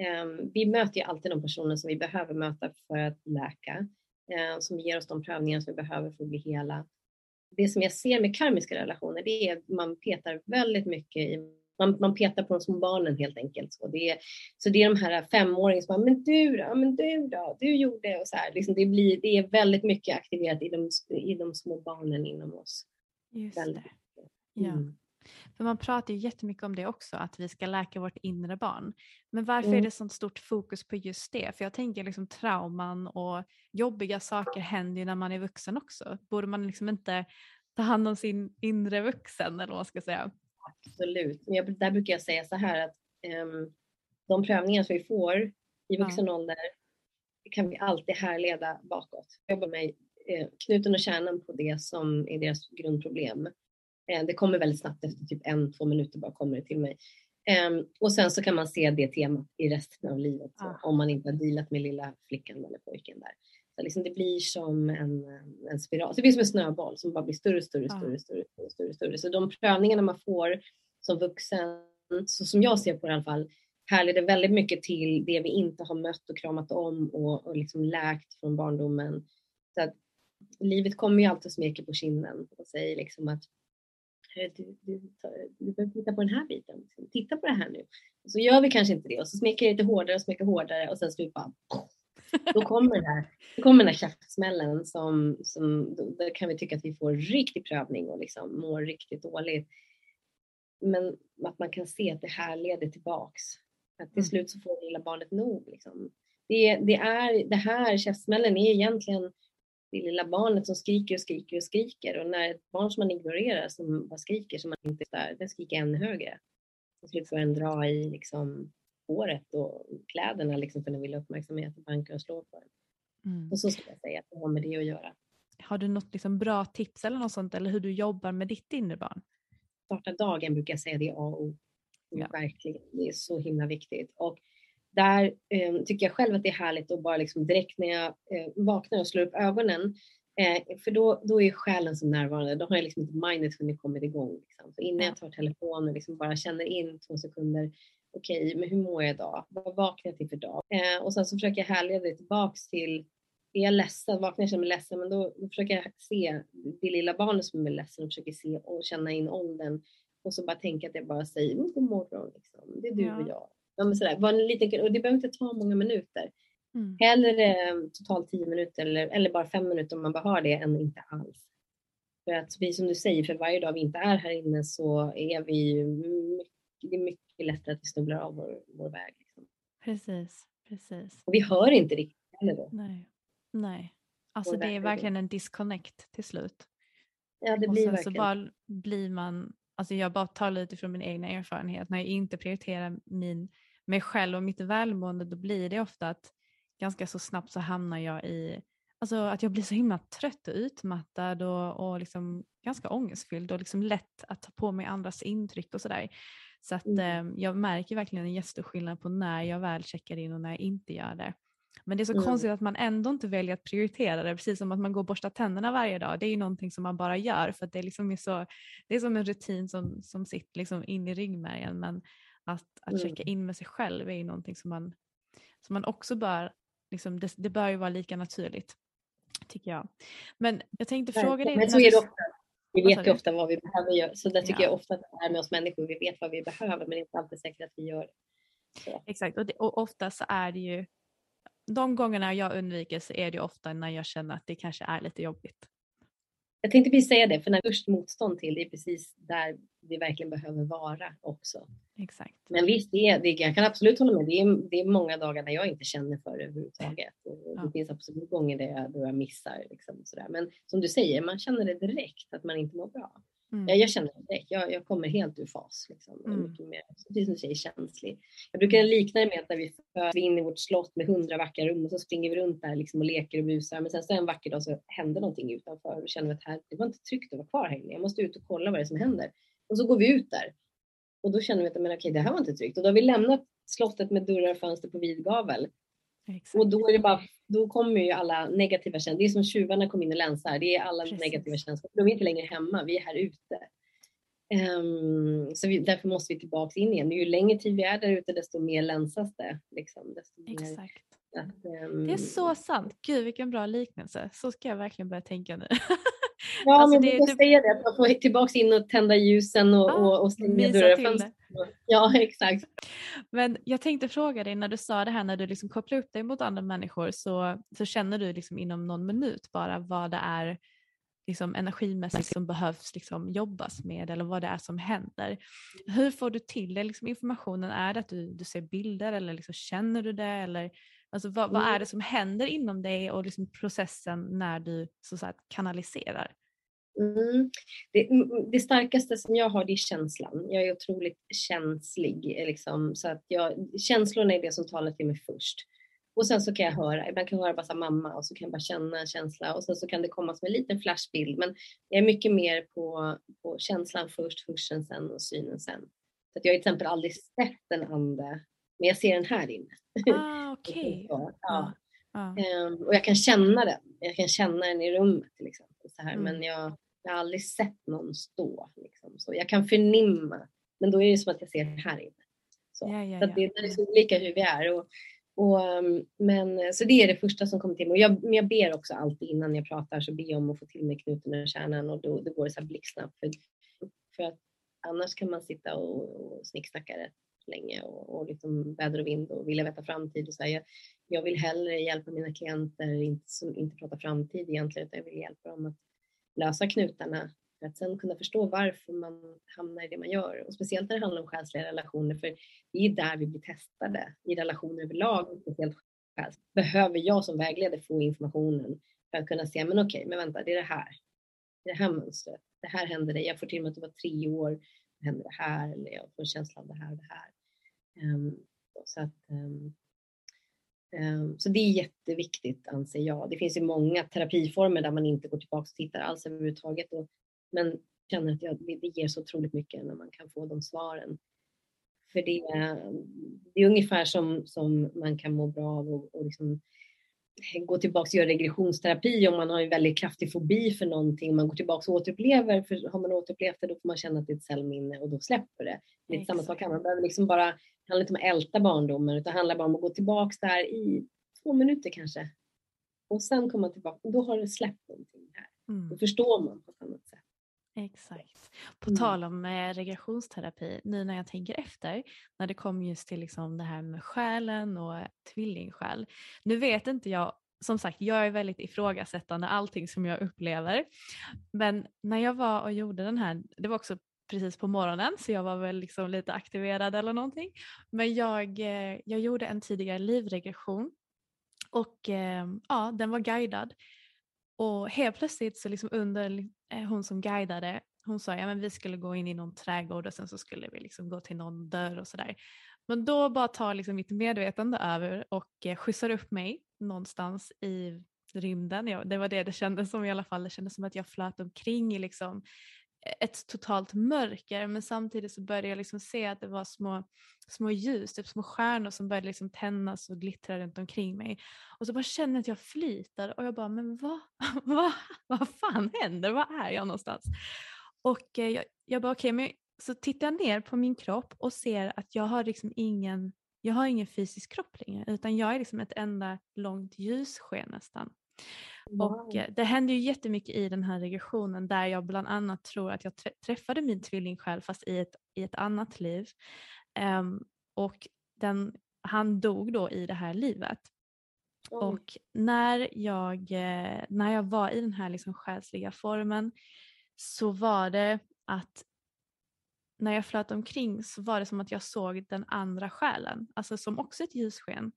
Eh, vi möter ju alltid de personer som vi behöver möta för att läka, eh, som ger oss de prövningar som vi behöver för att bli hela. Det som jag ser med karmiska relationer, det är att man petar väldigt mycket i man, man petar på de små barnen helt enkelt. Så det är, så det är de här femåringarna som bara, men du då, men du då, du gjorde och så här. Liksom det, blir, det är väldigt mycket aktiverat i de, i de små barnen inom oss. Just väldigt. det. Ja. Mm. För man pratar ju jättemycket om det också, att vi ska läka vårt inre barn. Men varför mm. är det sånt stort fokus på just det? För jag tänker liksom trauman och jobbiga saker händer ju när man är vuxen också. Borde man liksom inte ta hand om sin inre vuxen eller vad man ska säga? Absolut. Men där brukar jag säga så här att um, de prövningar som vi får i vuxen ja. ålder kan vi alltid härleda bakåt. Jag jobbar med eh, knuten och kärnan på det som är deras grundproblem. Eh, det kommer väldigt snabbt efter typ en, två minuter bara kommer det till mig. Um, och sen så kan man se det temat i resten av livet så, Ah. om man inte har dealat med lilla flickan eller pojken där. Så liksom det blir som en, en spiral, det blir som en snöboll som bara blir större, större, Ah. större, större, större, större, större. Så de prövningarna man får som vuxen, så som jag ser på det i alla fall, härleder väldigt mycket till det vi inte har mött och kramat om och, och liksom läkt från barndomen. Så att livet kommer ju alltid och smeker på kinden och säger liksom att "Hörru, du, du, du behöver titta på den här biten. Titta på det här nu. Och så gör vi kanske inte det och så smeker det lite hårdare och smeker hårdare och sen slut bara då kommer, det här, då kommer den här käftsmällen som, som då, kan vi tycka att vi får riktig prövning och liksom mår riktigt dåligt. Men att man kan se att det här leder tillbaks. Att till Mm. slut så får det lilla barnet nog. Liksom. Det, det, är, det här käftsmällen är egentligen det lilla barnet som skriker och skriker och skriker. Och när ett barn som man ignorerar som bara skriker som man inte är där, den skriker ännu högre. Till slut får den dra i liksom håret och kläderna liksom för den vill ha uppmärksamhet och bankar och på den. Mm. Och så skulle jag säga att det har med det att göra. Har du något liksom bra tips eller något sånt eller hur du jobbar med ditt inre barn? Starta dagen brukar jag säga det är A och O. Ja. Verkligen, det är så himla viktigt. Och där eh, tycker jag själv att det är härligt att bara liksom direkt när jag eh, vaknar och slår upp ögonen Eh, för då, då är själen så närvarande. Då har jag liksom inte mindet hunnit kommit igång. Liksom. Så innan jag tar telefonen liksom bara känner in två sekunder. Okej, men hur mår jag idag? Vad vaknar jag till för dag? Eh, och sen så försöker jag härleda det tillbaks till är jag ledsen, vaknar jag känner mig ledsen, men då, då försöker jag se det lilla barnet som är ledsen och försöker se och känna in åldern. Och så bara tänka att jag bara säger mm, god morgon, liksom. det är du Ja. och jag. Ja, men sådär. Var en liten, och det behöver inte ta många minuter. Mm. Hellre eh, totalt 10 minuter eller, eller bara 5 minuter om man bara har det än inte alls. För att vi som du säger, för varje dag vi inte är här inne så är vi mycket, det är mycket lättare att vi snubblar av vår, vår väg. Liksom. Precis, precis. Och vi hör inte riktigt heller då. Nej, nej. Alltså Vår det är verkligen en disconnect till slut. Ja, det och blir sen verkligen. så bara blir man, alltså jag bara tar lite från min egna erfarenhet, när jag inte prioriterar min, mig själv och mitt välmående då blir det ofta att ganska så snabbt så hamnar jag i, alltså att jag blir så himla trött och utmattad och, och liksom ganska ångestfylld och liksom lätt att ta på mig andras intryck och sådär. Så att Mm. eh, jag märker verkligen en jättestor skillnad på när jag väl checkar in och när jag inte gör det. Men det är så Mm. konstigt att man ändå inte väljer att prioritera det, precis som att man går och borstar tänderna varje dag. Det är ju någonting som man bara gör för att det, är liksom är så, det är som en rutin som, som sitter liksom in i ryggmärgen. Men att, att Mm. checka in med sig själv är ju någonting som man, som man också bör, liksom, det, det bör ju vara lika naturligt. Tycker jag. Men jag tänkte fråga dig. Men så är det ofta. Vi vet ju ofta vad vi behöver göra. Så där tycker Ja. jag ofta att det är med oss människor. Vi vet vad vi behöver men det är inte alltid säkert att vi gör det. Exakt, och, det, och ofta så är det ju, de gångerna jag undviker så är det ju ofta när jag känner att det kanske är lite jobbigt. Jag tänkte precis säga det, för när först motstånd till det är precis där vi verkligen behöver vara också. Exakt. Men visst, det är, det, jag kan absolut hålla med. Det är, det är många dagar där jag inte känner för det överhuvudtaget. Och Ja. Det finns absolut gånger där jag, då jag missar. Liksom, sådär. Men som du säger, man känner det direkt att man inte mår bra. Mm. Jag, känner det direkt. Jag, jag kommer helt ur fas. Liksom. Mm. mycket mer, precis som du säger, känslig. Jag brukar likna det med att när vi föds in i vårt slott med hundra vackra rum och så springer vi runt där liksom och leker och busar. Men sen så en vacker dag så händer någonting utanför och då känner vi att här, det var inte tryggt att vara kvar här inne. Jag måste ut och kolla vad det är som händer. Och så går vi ut där. Och då känner vi att men okej, det här var inte tryggt. Och då har vi lämnat slottet med dörrar och fönster på vid gavel. Exakt. Och då är det bara, då kommer ju alla negativa känslor. Det är som tjuvarna kom in och länsar. Det är alla Precis. negativa känslor. De är inte längre hemma, vi är här ute. Ehm, så vi, därför måste vi tillbaka in igen. Ju längre tid vi är där ute desto mer länsas det. Liksom. Exakt. att, ehm, Det är så sant. Gud vilken bra liknelse. Så ska jag verkligen börja tänka nu. [laughs] Ja, alltså men det- jag det- säger det. Att man får tillbaka in och tända ljusen och, Ja, och, och stänga dörrar. Ja, [laughs] exakt. Men jag tänkte fråga dig när du sa det här när du liksom kopplar upp dig mot andra människor så, så känner du liksom inom någon minut bara vad det är liksom energimässigt som behövs liksom jobbas med eller vad det är som händer. Hur får du till det? Liksom informationen? Är det att du, du ser bilder eller liksom känner du det? Eller, alltså vad, vad är Mm. det som händer inom dig och liksom processen när du så att kanaliserar? Mm. Det, mm, det starkaste som jag har det är känslan. Jag är otroligt känslig. eh, Liksom, så att jag, känslorna är det som talar till mig först. Och sen så kan jag höra, ibland kan jag höra bara mamma och så kan jag bara känna en känsla och sen så kan det komma som en liten flashbild. Men jag är mycket mer på, på känslan först, hörseln sen och synen sen. Så att jag har till exempel aldrig sett en ande, men jag ser den här inne. Ah, [laughs] okej. ja. Ja. Ja. Ehm, och jag kan känna den. Jag kan känna den i rummet till exempel. Så här. Mm. Men jag, jag har aldrig sett någon stå. Liksom. Så jag kan förnimma, men då är det som att jag ser det här inne. Så, Ja, ja, så det, det är så olika hur vi är. Och, och, um, men, så det är det första som kommer till mig. Jag, men jag ber också alltid innan jag pratar så ber jag om att få till mig knuten ur kärnan och då, då går det så här blixtsnabbt. För, för att annars kan man sitta och, och snicksnacka rätt länge och, och liksom väder och vind och vilja veta framtid och så här. Jag, jag vill hellre hjälpa mina klienter, inte, som inte prata framtid egentligen, utan jag vill hjälpa dem att lösa knutarna för att sen kunna förstå varför man hamnar i det man gör. Och speciellt när det handlar om själsliga relationer, för det är där vi blir testade i relationer överlag, speciellt själs. Behöver jag som vägledare få informationen för att kunna se, men okej, men vänta, det är det här. Det är det här mönstret. Det här händer dig. Jag får till mig att det var tre år, det händer det här, eller jag får en känsla av det här och det här. Ehm, så att ehm, ehm, Så det är jätteviktigt anser jag. Det finns ju många terapiformer där man inte går tillbaka och tittar alls överhuvudtaget. Och, men jag känner att jag, det det ger så otroligt mycket när man kan få de svaren. För det, det är ungefär som, som man kan må bra av och, och liksom gå tillbaka och göra regressionsterapi om man har en väldigt kraftig fobi för någonting. Man går tillbaka och återupplever, för har man återupplevt det då får man känna att det är ett cellminne och då släpper det. Det är samma sak här, man behöver liksom bara, det handlar inte om att älta barndomen utan det handlar bara om att gå tillbaka där i två minuter kanske. Och sen komma tillbaka, och då har det släppt någonting här. Mm. Då förstår man på ett annat sätt. Exakt. På Mm. tal om eh, regressionsterapi, nu när jag tänker efter, när det kom just till liksom det här med själen och tvillingsjäl. Nu vet inte jag, som sagt jag är väldigt ifrågasättande allting som jag upplever. Men när jag var och gjorde den här, det var också precis på morgonen så jag var väl liksom lite aktiverad eller någonting. Men jag, eh, jag gjorde en tidigare livregression och eh, ja, den var guidad. Och helt plötsligt så liksom under Eh, hon som guidade, hon sa ja men vi skulle gå in i någon trädgård och sen så skulle vi liksom gå till någon dörr och sådär. Men då bara tar liksom mitt medvetande över och eh, skjutsar upp mig någonstans i rymden. Ja, det var det det kändes som i alla fall. Det kändes som att jag flöt omkring i liksom ett totalt mörker men samtidigt så började jag liksom se att det var små, små ljus, typ små stjärnor som började liksom tändas och glittra runt omkring mig. Och så bara känner jag att jag flyter och jag bara, men vad, [laughs] vad, vad fan händer? Var är jag någonstans? Och eh, jag, jag bara, okej, men så tittar jag ner på min kropp och ser att jag har liksom ingen, jag har ingen fysisk kropp längre utan jag är liksom ett enda långt ljussken nästan. Och eh, det hände ju jättemycket i den här regressionen där jag bland annat tror att jag trä- träffade min tvillingsjäl fast i ett, i ett annat liv. Ehm, och den, han dog då i det här livet. Oj. Och när jag, eh, när jag var i den här liksom själsliga formen så var det att när jag flöt omkring så var det som att jag såg den andra själen, alltså som också ett ljussken.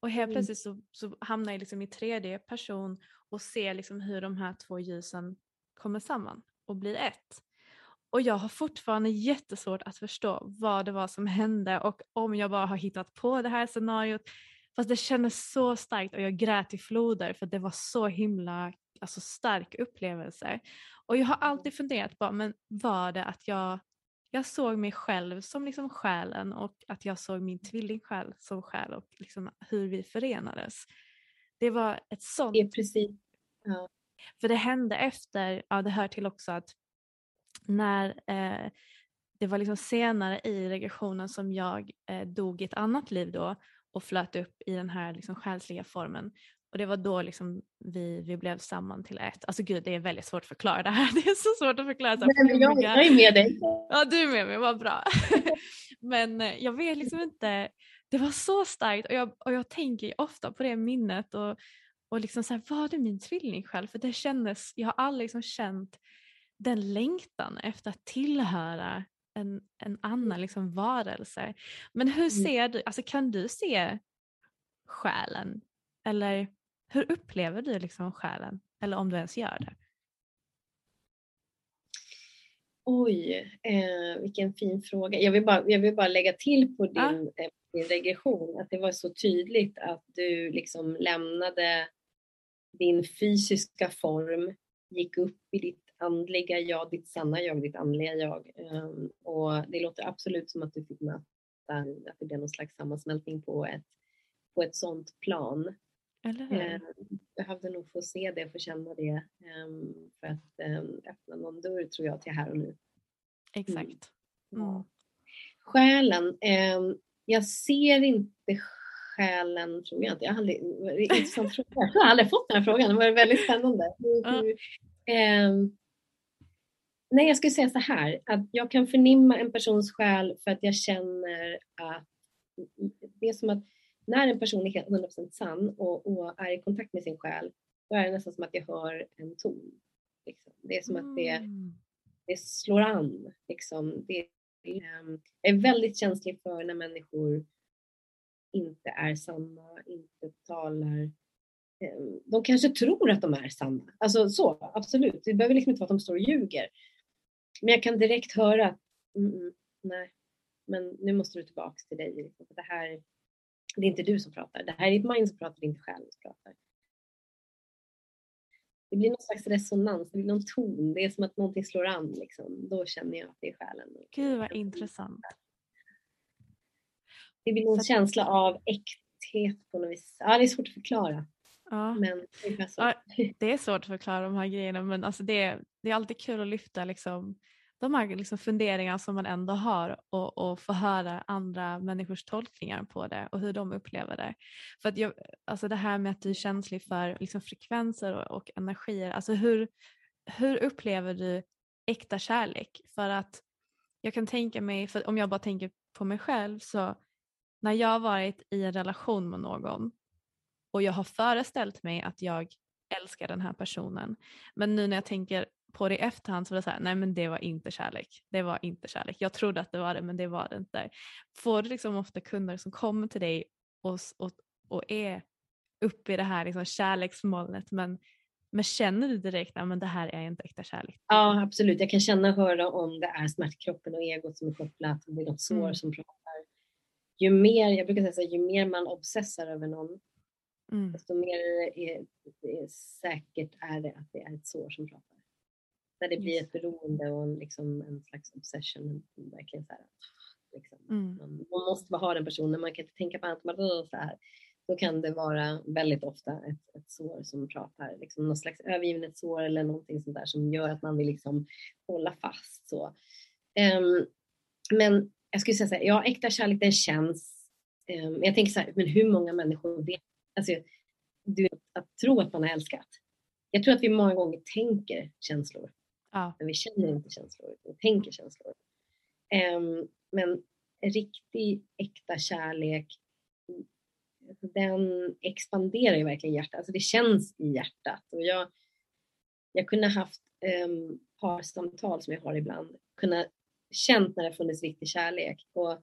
Och helt Mm. plötsligt så, så hamnar jag liksom i tredje person och ser liksom hur de här två ljusen kommer samman och blir ett. Och jag har fortfarande jättesvårt att förstå vad det var som hände och om jag bara har hittat på det här scenariot. Fast det kändes så starkt och jag grät i floder för det var så himla alltså, stark upplevelse. Och jag har alltid funderat på, men var det att jag, jag såg mig själv som liksom själen och att jag såg min tvillingsjäl som själ och liksom hur vi förenades. Det var ett sånt Det precis, för det hände efter, ja det hör till också att när eh, det var liksom senare i regressionen som jag eh, dog i ett annat liv då och flöt upp i den här liksom själsliga formen. Och det var då liksom vi, vi blev samman till ett. Alltså gud det är väldigt svårt att förklara det här. [laughs] Det är så svårt att förklara. Så här, Nej, men jag, jag är med dig. [laughs] Ja du är med mig, vad bra. [laughs] Men eh, jag vet liksom inte, det var så starkt och jag, och jag tänker ofta på det minnet och, och liksom så här, var det min tvilling själv? För det kändes, jag har aldrig liksom känt den längtan efter att tillhöra en, en annan liksom varelse. Men hur ser du, alltså kan du se själen? Eller hur upplever du liksom själen? Eller om du ens gör det? Oj, eh, vilken fin fråga. Jag vill, bara, jag vill bara lägga till på din, Ja. eh, din regression att det var så tydligt att du liksom lämnade din fysiska form, gick upp i ditt andliga jag, ditt sanna jag, ditt andliga jag. Um, och det låter absolut som att du fick möta, att det blev någon slags sammansmältning på ett, på ett sånt plan. Eller hur? Eh, behövde nog få se det, få känna det um, för att um, öppna någon dörr tror jag till här och nu. Exakt. Mm. Själen, um, jag ser inte själen, tror jag inte. Jag har aldrig, intressant fråga. Jag har aldrig fått den här frågan, det var väldigt spännande. Ja. Um, nej, jag skulle säga så här, att jag kan förnimma en persons själ för att jag känner att det är som att när en person är helt 100% sann och, och är i kontakt med sin själ, då är det nästan som att jag hör en ton. Liksom. Det är som att det, Mm. det slår an. Liksom. Det, ehm, jag är väldigt känslig för när människor inte är sanna, inte talar. ehm, De kanske tror att de är sanna. Alltså så, absolut. Det behöver liksom inte vara att de står och ljuger. Men jag kan direkt höra att mm, mm, nej, men nu måste du tillbaks till dig. Liksom. Det här det är inte du som pratar. Det här är ditt mind som pratar, det är inte själen som pratar. Det blir någon slags resonans, det blir någon ton. Det är som att någonting slår an. Liksom. Då känner jag att det är själen. Gud vad intressant. Det blir någon Så känsla av äkthet på något vis. Ja, det är svårt att förklara. Ja. Men ungefär så. Ja, det är svårt att förklara de här grejerna men alltså det, det är alltid kul att lyfta liksom, de här liksom funderingar som man ändå har och, och få höra andra människors tolkningar på det och hur de upplever det. För att jag, alltså det här med att du är känslig för liksom frekvenser och, och energier, alltså hur, hur upplever du äkta kärlek? För att jag kan tänka mig, för om jag bara tänker på mig själv så när jag har varit i en relation med någon och jag har föreställt mig att jag älskar den här personen. Men nu när jag tänker på det i efterhand så var det så här, nej men det var inte kärlek. Det var inte kärlek. Jag trodde att det var det men det var det inte. Får du liksom ofta kunder som kommer till dig och, och, och är uppe i det här liksom kärleksmolnet men, men känner du direkt att det här är inte äkta kärlek? Ja, absolut. Jag kan känna och höra om det är smärtkroppen och egot som är kopplat, om det är något sår Mm. som pratar. Ju mer, jag brukar säga så här, ju mer man obsessar över någon, Mm. desto mer är, är säkert är det att det är ett sår som pratar. När det blir ett beroende och en, liksom, en slags obsession. en- Verkligen så här, liksom. Mm. man, man måste bara ha den personen, man kan inte tänka på annat. Man, så här. Då kan det vara väldigt ofta ett, ett sår som pratar, liksom något slags övergivenhetssår eller någonting sånt där som gör att man vill liksom hålla fast. Så. Ehm, men jag skulle säga så här, ja äkta kärlek den känns, men jag tänker så här, men hur många människor vet, alltså, du att tro att man har älskat. Jag tror att vi många gånger tänker känslor, Ja. men vi känner inte känslor, vi tänker känslor. Ehm, men riktig äkta kärlek, den expanderar ju verkligen hjärtat. Alltså det känns i hjärtat. Och jag, jag kunde haft um, parsamtal som jag har ibland, kunna känt när det funnits riktig kärlek. Och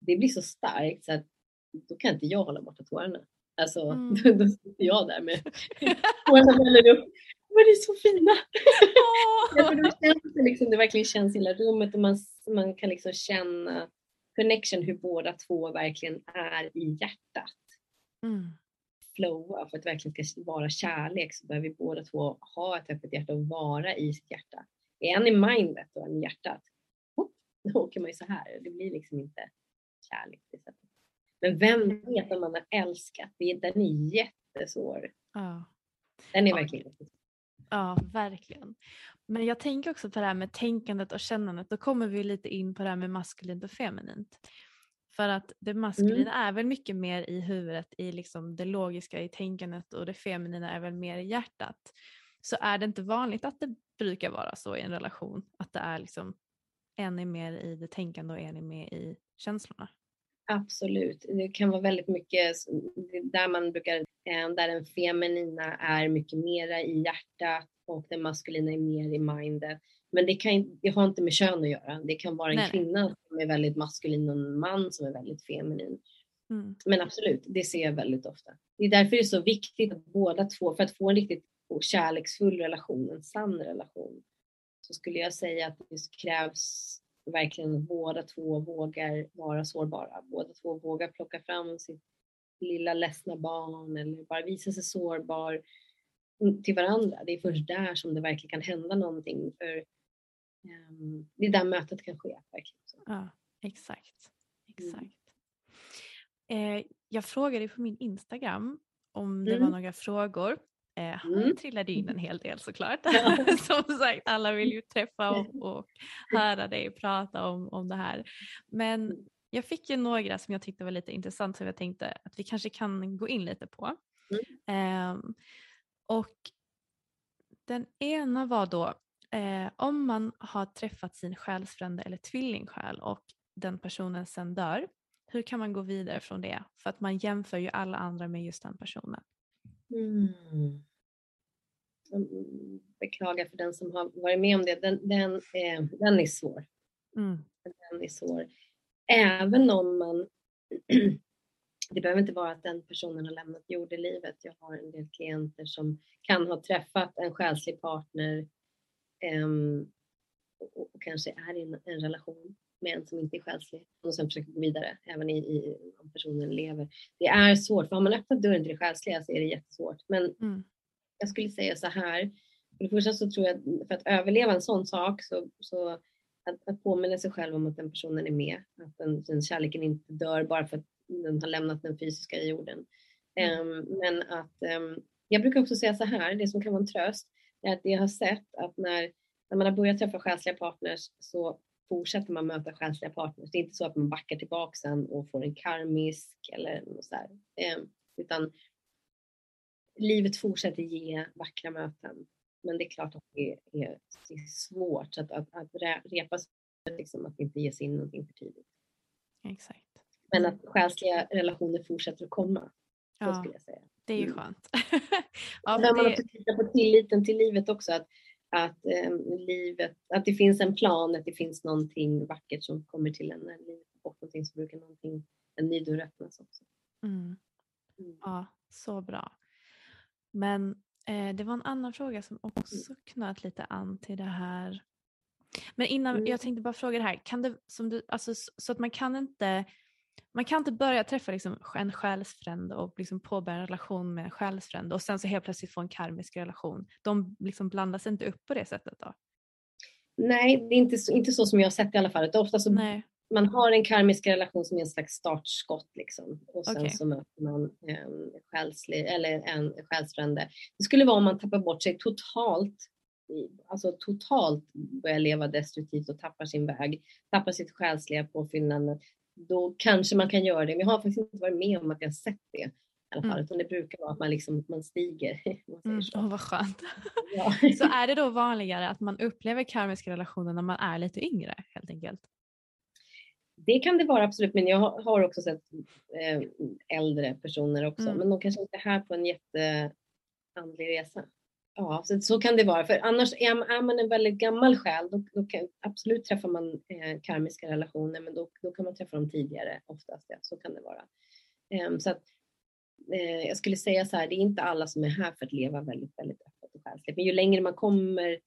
det blir så starkt så att då kan inte jag hålla borta tårarna. Alltså Mm. [laughs] då, då sitter jag där med tårarna upp. Men det är så fina! Jag tror det, känns, det liksom, det verkligen känns i hela rummet och man, man kan liksom känna connection hur båda två verkligen är i hjärtat. Mm. Flowa för att det verkligen ska vara kärlek så behöver vi båda två ha ett öppet hjärta och vara i sitt hjärta. Är en i mindet och en i hjärtat, hopp, då åker man ju så här. Det blir liksom inte kärlek. Men vem vet om man har älskat? Den är jättesvår. Ja. Den är Ja. verkligen jättesvår. Ja, verkligen. Men jag tänker också på det här med tänkandet och kännandet. Då kommer vi lite in på det här med maskulint och feminint. För att det maskulina är väl mycket mer i huvudet, i liksom det logiska i tänkandet och det feminina är väl mer i hjärtat. Så är det inte vanligt att det brukar vara så i en relation, att det är liksom en är mer i det tänkande och en är mer i känslorna. Absolut. Det kan vara väldigt mycket där man brukar, där den feminina är mycket mera i hjärtat och den maskulina är mer i mindet. Men det, kan, det har inte med kön att göra. Det kan vara en Nej, nej. kvinna som är väldigt maskulin och en man som är väldigt feminin. Mm. Men absolut, det ser jag väldigt ofta. Det är därför det är så viktigt att båda två, för att få en riktigt kärleksfull relation, en sann relation, så skulle jag säga att det krävs verkligen att båda två vågar vara sårbara. Båda två vågar plocka fram sitt lilla ledsna barn eller bara visa sig sårbar. till varandra. Det är först där som det verkligen kan hända någonting. För um, Det är där mötet kan ske. Verkligen. Ja, exakt. exakt. Mm. Eh, jag frågade på min Instagram om det mm. var några frågor. Eh, mm. trillade in en [laughs] hel del såklart. Ja. [laughs] Som sagt, alla vill ju träffa och, [laughs] och höra dig prata om, om det här. Men mm. Jag fick ju några som jag tyckte var lite intressant som jag tänkte att vi kanske kan gå in lite på. Mm. Eh, och den ena var då eh, om man har träffat sin själsfrände eller tvillingsjäl och den personen sen dör, hur kan man gå vidare från det? För att man jämför ju alla andra med just den personen. Mm. Beklagar för den som har varit med om det. Den, den, eh, den är svår. Mm. Den är svår. Även om man [clears throat] det behöver inte vara att den personen har lämnat jordelivet. Jag har en del klienter som kan ha träffat en själslig partner um, och, och, kanske är i en, en, relation med en som inte är själslig och sen försöker gå vidare även i, i, om personen lever. Det är svårt, för har man öppnat dörren till det själsliga så är det jättesvårt. Men mm. jag skulle säga så här, för det första så tror jag för att överleva en sån sak så, så att, att påminna sig själv om att den personen är med, att den, den kärleken inte dör bara för att den har lämnat den fysiska jorden. Mm. Um, men att um, jag brukar också säga så här, det som kan vara en tröst, är att jag har sett att när, när man har börjat träffa själsliga partners så fortsätter man möta själsliga partners. Det är inte så att man backar tillbaka sen och får en karmisk eller något så här. Um, utan livet fortsätter ge vackra möten. Men det är klart att det är, det är svårt att, att, att repa sig, liksom, att inte ge sig in någonting för tidigt. Exakt. Men att själsliga relationer fortsätter att komma. Ja, skulle jag säga. det är ju mm. skönt. [laughs] ja, Där man också tittar på tilliten till livet också. Att, att, um, livet, att det finns en plan, att det finns någonting vackert som kommer till en när livet är bort någonting så brukar någonting, en ny dörr öppnas också. Mm. Mm. Ja, så bra. Men det var en annan fråga som också mm. knöt lite an till det här. Men innan, mm. jag tänkte bara fråga det här, kan det, som du, alltså, så att man kan inte man kan inte börja träffa liksom en själsfrände och liksom påbörja en relation med en själsfrände och sen så helt plötsligt få en karmisk relation. De liksom blandas inte upp på det sättet då? Nej, det är inte så, inte så som jag har sett i alla fall. Ofta så Nej. Man har en karmisk relation som är en slags startskott liksom. och sen okay. så möter man en själslig, eller en själsfrände. Det skulle vara om man tappar bort sig totalt alltså totalt börjar leva destruktivt och tappar sin väg, tappar sitt själsliga påfyllnad, då kanske man kan göra det. Men jag har faktiskt inte varit med om att jag sett det i alla fall, mm. utan det brukar vara att man, liksom, man stiger. [laughs] Mm, oh, vad skönt. Ja. [laughs] så är det då vanligare att man upplever karmiska relationer när man är lite yngre helt enkelt? Det kan det vara absolut, men jag har också sett eh, äldre personer också, mm. men de kanske inte är här på en jätteandlig resa. Ja, så, så kan det vara. För annars är, är man en väldigt gammal själ, då, då kan, absolut träffar man eh, karmiska relationer, men då, då kan man träffa dem tidigare oftast. Ja, så kan det vara. Um, så att, eh, jag skulle säga så här, det är inte alla som är här för att leva väldigt, väldigt öppet och själsligt. Men ju längre man kommer,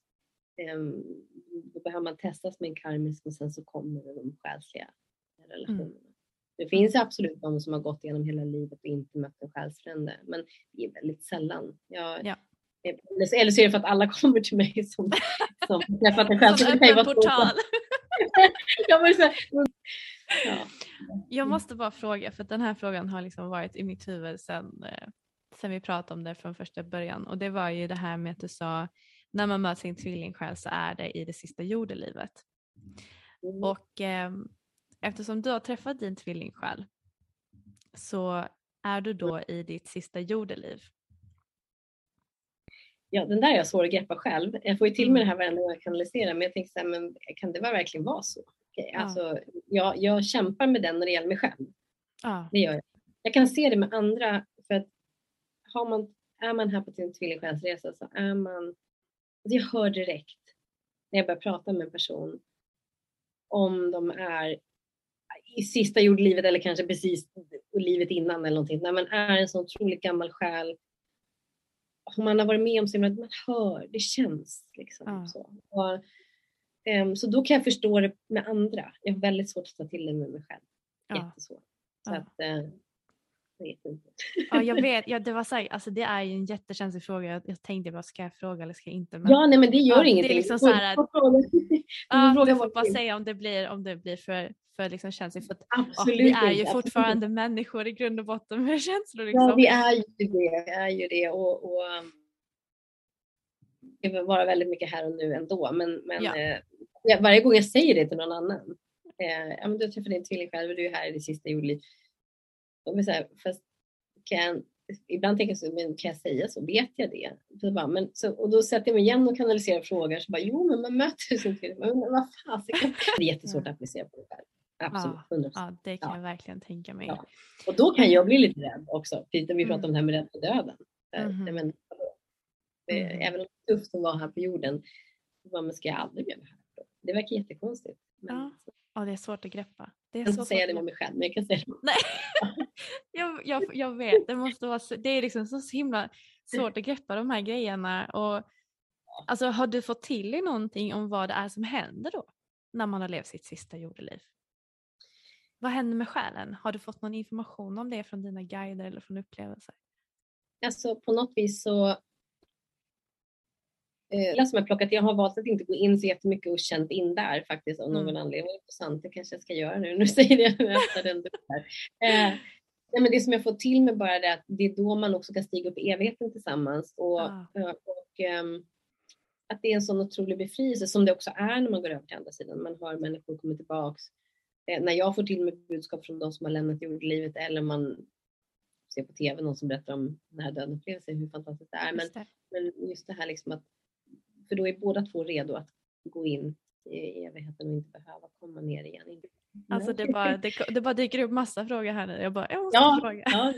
um, då behöver man testas med en karmisk och sen så kommer de själsliga relationerna. Mm. Det finns absolut de som har gått igenom hela livet och inte mött en själsfrände, men det är väldigt sällan. Jag, ja. Eller så är det för att alla [laughs] kommer till mig som, som [laughs] träffat en själv. Som öppen portal. [laughs] ja. jag måste bara fråga, för den här frågan har liksom varit i mitt huvud sedan, eh, sedan vi pratade om det från första början. Och det var ju det här med att du sa, när man möter sin tvillingsjäl så är det i det sista jordelivet. Mm. Och eh, eftersom du har träffat din tvillingsjäl så är du då i ditt sista jordeliv ja, den där är jag svår att greppa själv. Jag får ju till mig det här varenda gång jag kanaliserar, men jag tänker så här, men kan det verkligen vara så? Okay, ja. Alltså, jag, jag kämpar med den när det gäller mig själv. Ja. Det gör jag. Jag kan se det med andra, för att har man, är man här på sin tvillingsjälsresa så är man, alltså jag hör direkt när jag börjar prata med en person om de är i sista jordlivet eller kanske precis livet innan eller någonting, när man är en så otroligt gammal själ om man har varit med om så man hör, det känns. Liksom, ja. så. Och, um, så då kan jag förstå det med andra. Jag har väldigt svårt att ta till det med mig själv. Jättesvårt. Så ja. att, uh, Jag vet inte. Ja, jag [laughs] vet. Ja, det, var så här, alltså, det är ju en jättekänslig fråga. Jag, tänkte bara, ska jag fråga eller ska jag inte? Men, Ja, nej men det gör Ja, det är ingenting. liksom [laughs] Du så får- här att- ja, du bara säga om det blir, om det blir för, för liksom känsligt. För att, ja, Absolut vi är ju absolut fortfarande människor i grund och botten med [laughs] känslor. Liksom. Ja, vi är ju det. Vi är ju det. Och, och, um, det vill vara väldigt mycket här och nu ändå. Men, men Ja. eh, varje gång jag säger det till någon annan. Eh, ja, men du träffade din tvilling själv och du är här i det sista jordeliv. Och så här, fast kan ibland tänker jag så, men kan jag säga så? Vet jag det? Så bara, men, så, och då sätter jag mig igen och kanaliserar frågor. Så bara, jo, men man möter tvilling. Men vad fasiken. [laughs] Det är jättesvårt att applicera på det själv. Absolut, 100%. Ja, det kan Ja. jag verkligen tänka mig. Ja. Och då kan jag bli lite rädd också. Vi pratar Mm. om det här med rädd för döden. Eh, nej, men, eh, Mhm. Även om det är tufft att vara här på jorden. Men ska jag aldrig bli här? då? Det verkar jättekonstigt. Men, Ja, Ja, det är svårt att greppa. Det är Jag kan inte säga det om mig själv, men jag kan säga det. Nej, [laughs] jag, jag, jag vet. Det måste vara så, det är liksom så himla svårt att greppa de här grejerna. Och, alltså, har du fått till dig någonting om vad det är som händer då? När man har levt sitt sista jordeliv? Vad händer med själen? Har du fått någon information om det från dina guider eller från upplevelser? Alltså på något vis så Eh, som jag, plockat, jag har valt att inte gå in så jättemycket och känt in där faktiskt av någon Mm. anledning. Intressant, det kanske jag ska göra nu. Nu [laughs] säger jag öppnar den dörren. Eh, nej, men det som jag får till mig bara är att det är då man också kan stiga upp i evigheten tillsammans. Och, Ah. eh, och ehm, att det är en sån otrolig befrielse som det också är när man går över till andra sidan. Man hör människor komma tillbaks. Eh, när jag får till mig budskap från de som har lämnat jordelivet eller man ser på tv någon som berättar om den här döden-upplevelsen, hur fantastiskt det är. Men, Just det. men just det här liksom att, för då är båda två redo att gå in i evigheten och inte behöva komma ner igen. Alltså det bara, det, det bara dyker upp massa frågor här nu. Jag bara, jag måste Ja, fråga. ja.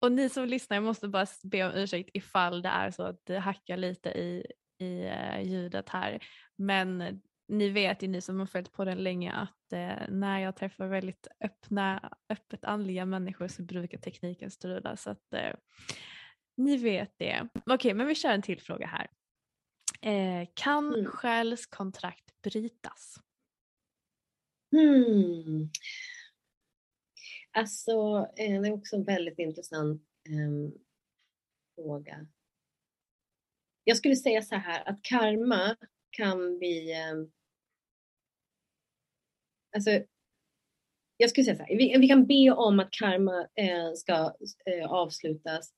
Och ni som lyssnar, jag måste bara be om ursäkt ifall det är så att det hackar lite i, i eh, ljudet här. Men ni vet ju, ni som har följt på den länge, att eh, när jag träffar väldigt öppna, öppet andliga människor så brukar tekniken strula. Så att eh, ni vet det. Okej, men vi kör en till fråga här. Eh, kan Mm. själskontrakt brytas? Hmm. Alltså, eh, det är också en väldigt intressant eh, fråga. Jag skulle säga så här att karma kan vi... Eh, alltså, jag skulle säga så här, vi, vi kan be om att karma eh, ska eh, avslutas.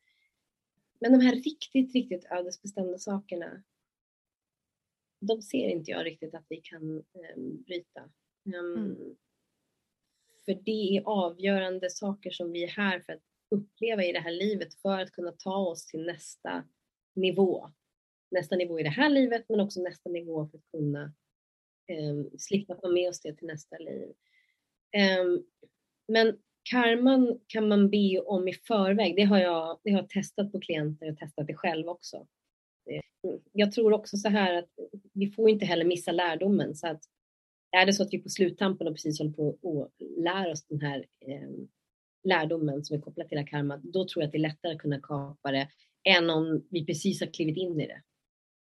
Men de här riktigt, riktigt ödesbestämda sakerna, de ser inte jag riktigt att vi kan eh, bryta. Um, Mm. För det är avgörande saker som vi är här för att uppleva i det här livet för att kunna ta oss till nästa nivå. Nästa nivå i det här livet men också nästa nivå för att kunna um, slippa ta med oss det till nästa liv. Um, men karman kan man be om i förväg. Det har jag, det har jag testat på klienter och testat det själv också. Eh, jag tror också så här att vi får inte heller missa lärdomen så att är det så att vi på sluttampen och precis håller på att lära oss den här eh, lärdomen som är kopplad till karma, då tror jag att det är lättare att kunna kapa det än om vi precis har klivit in i det.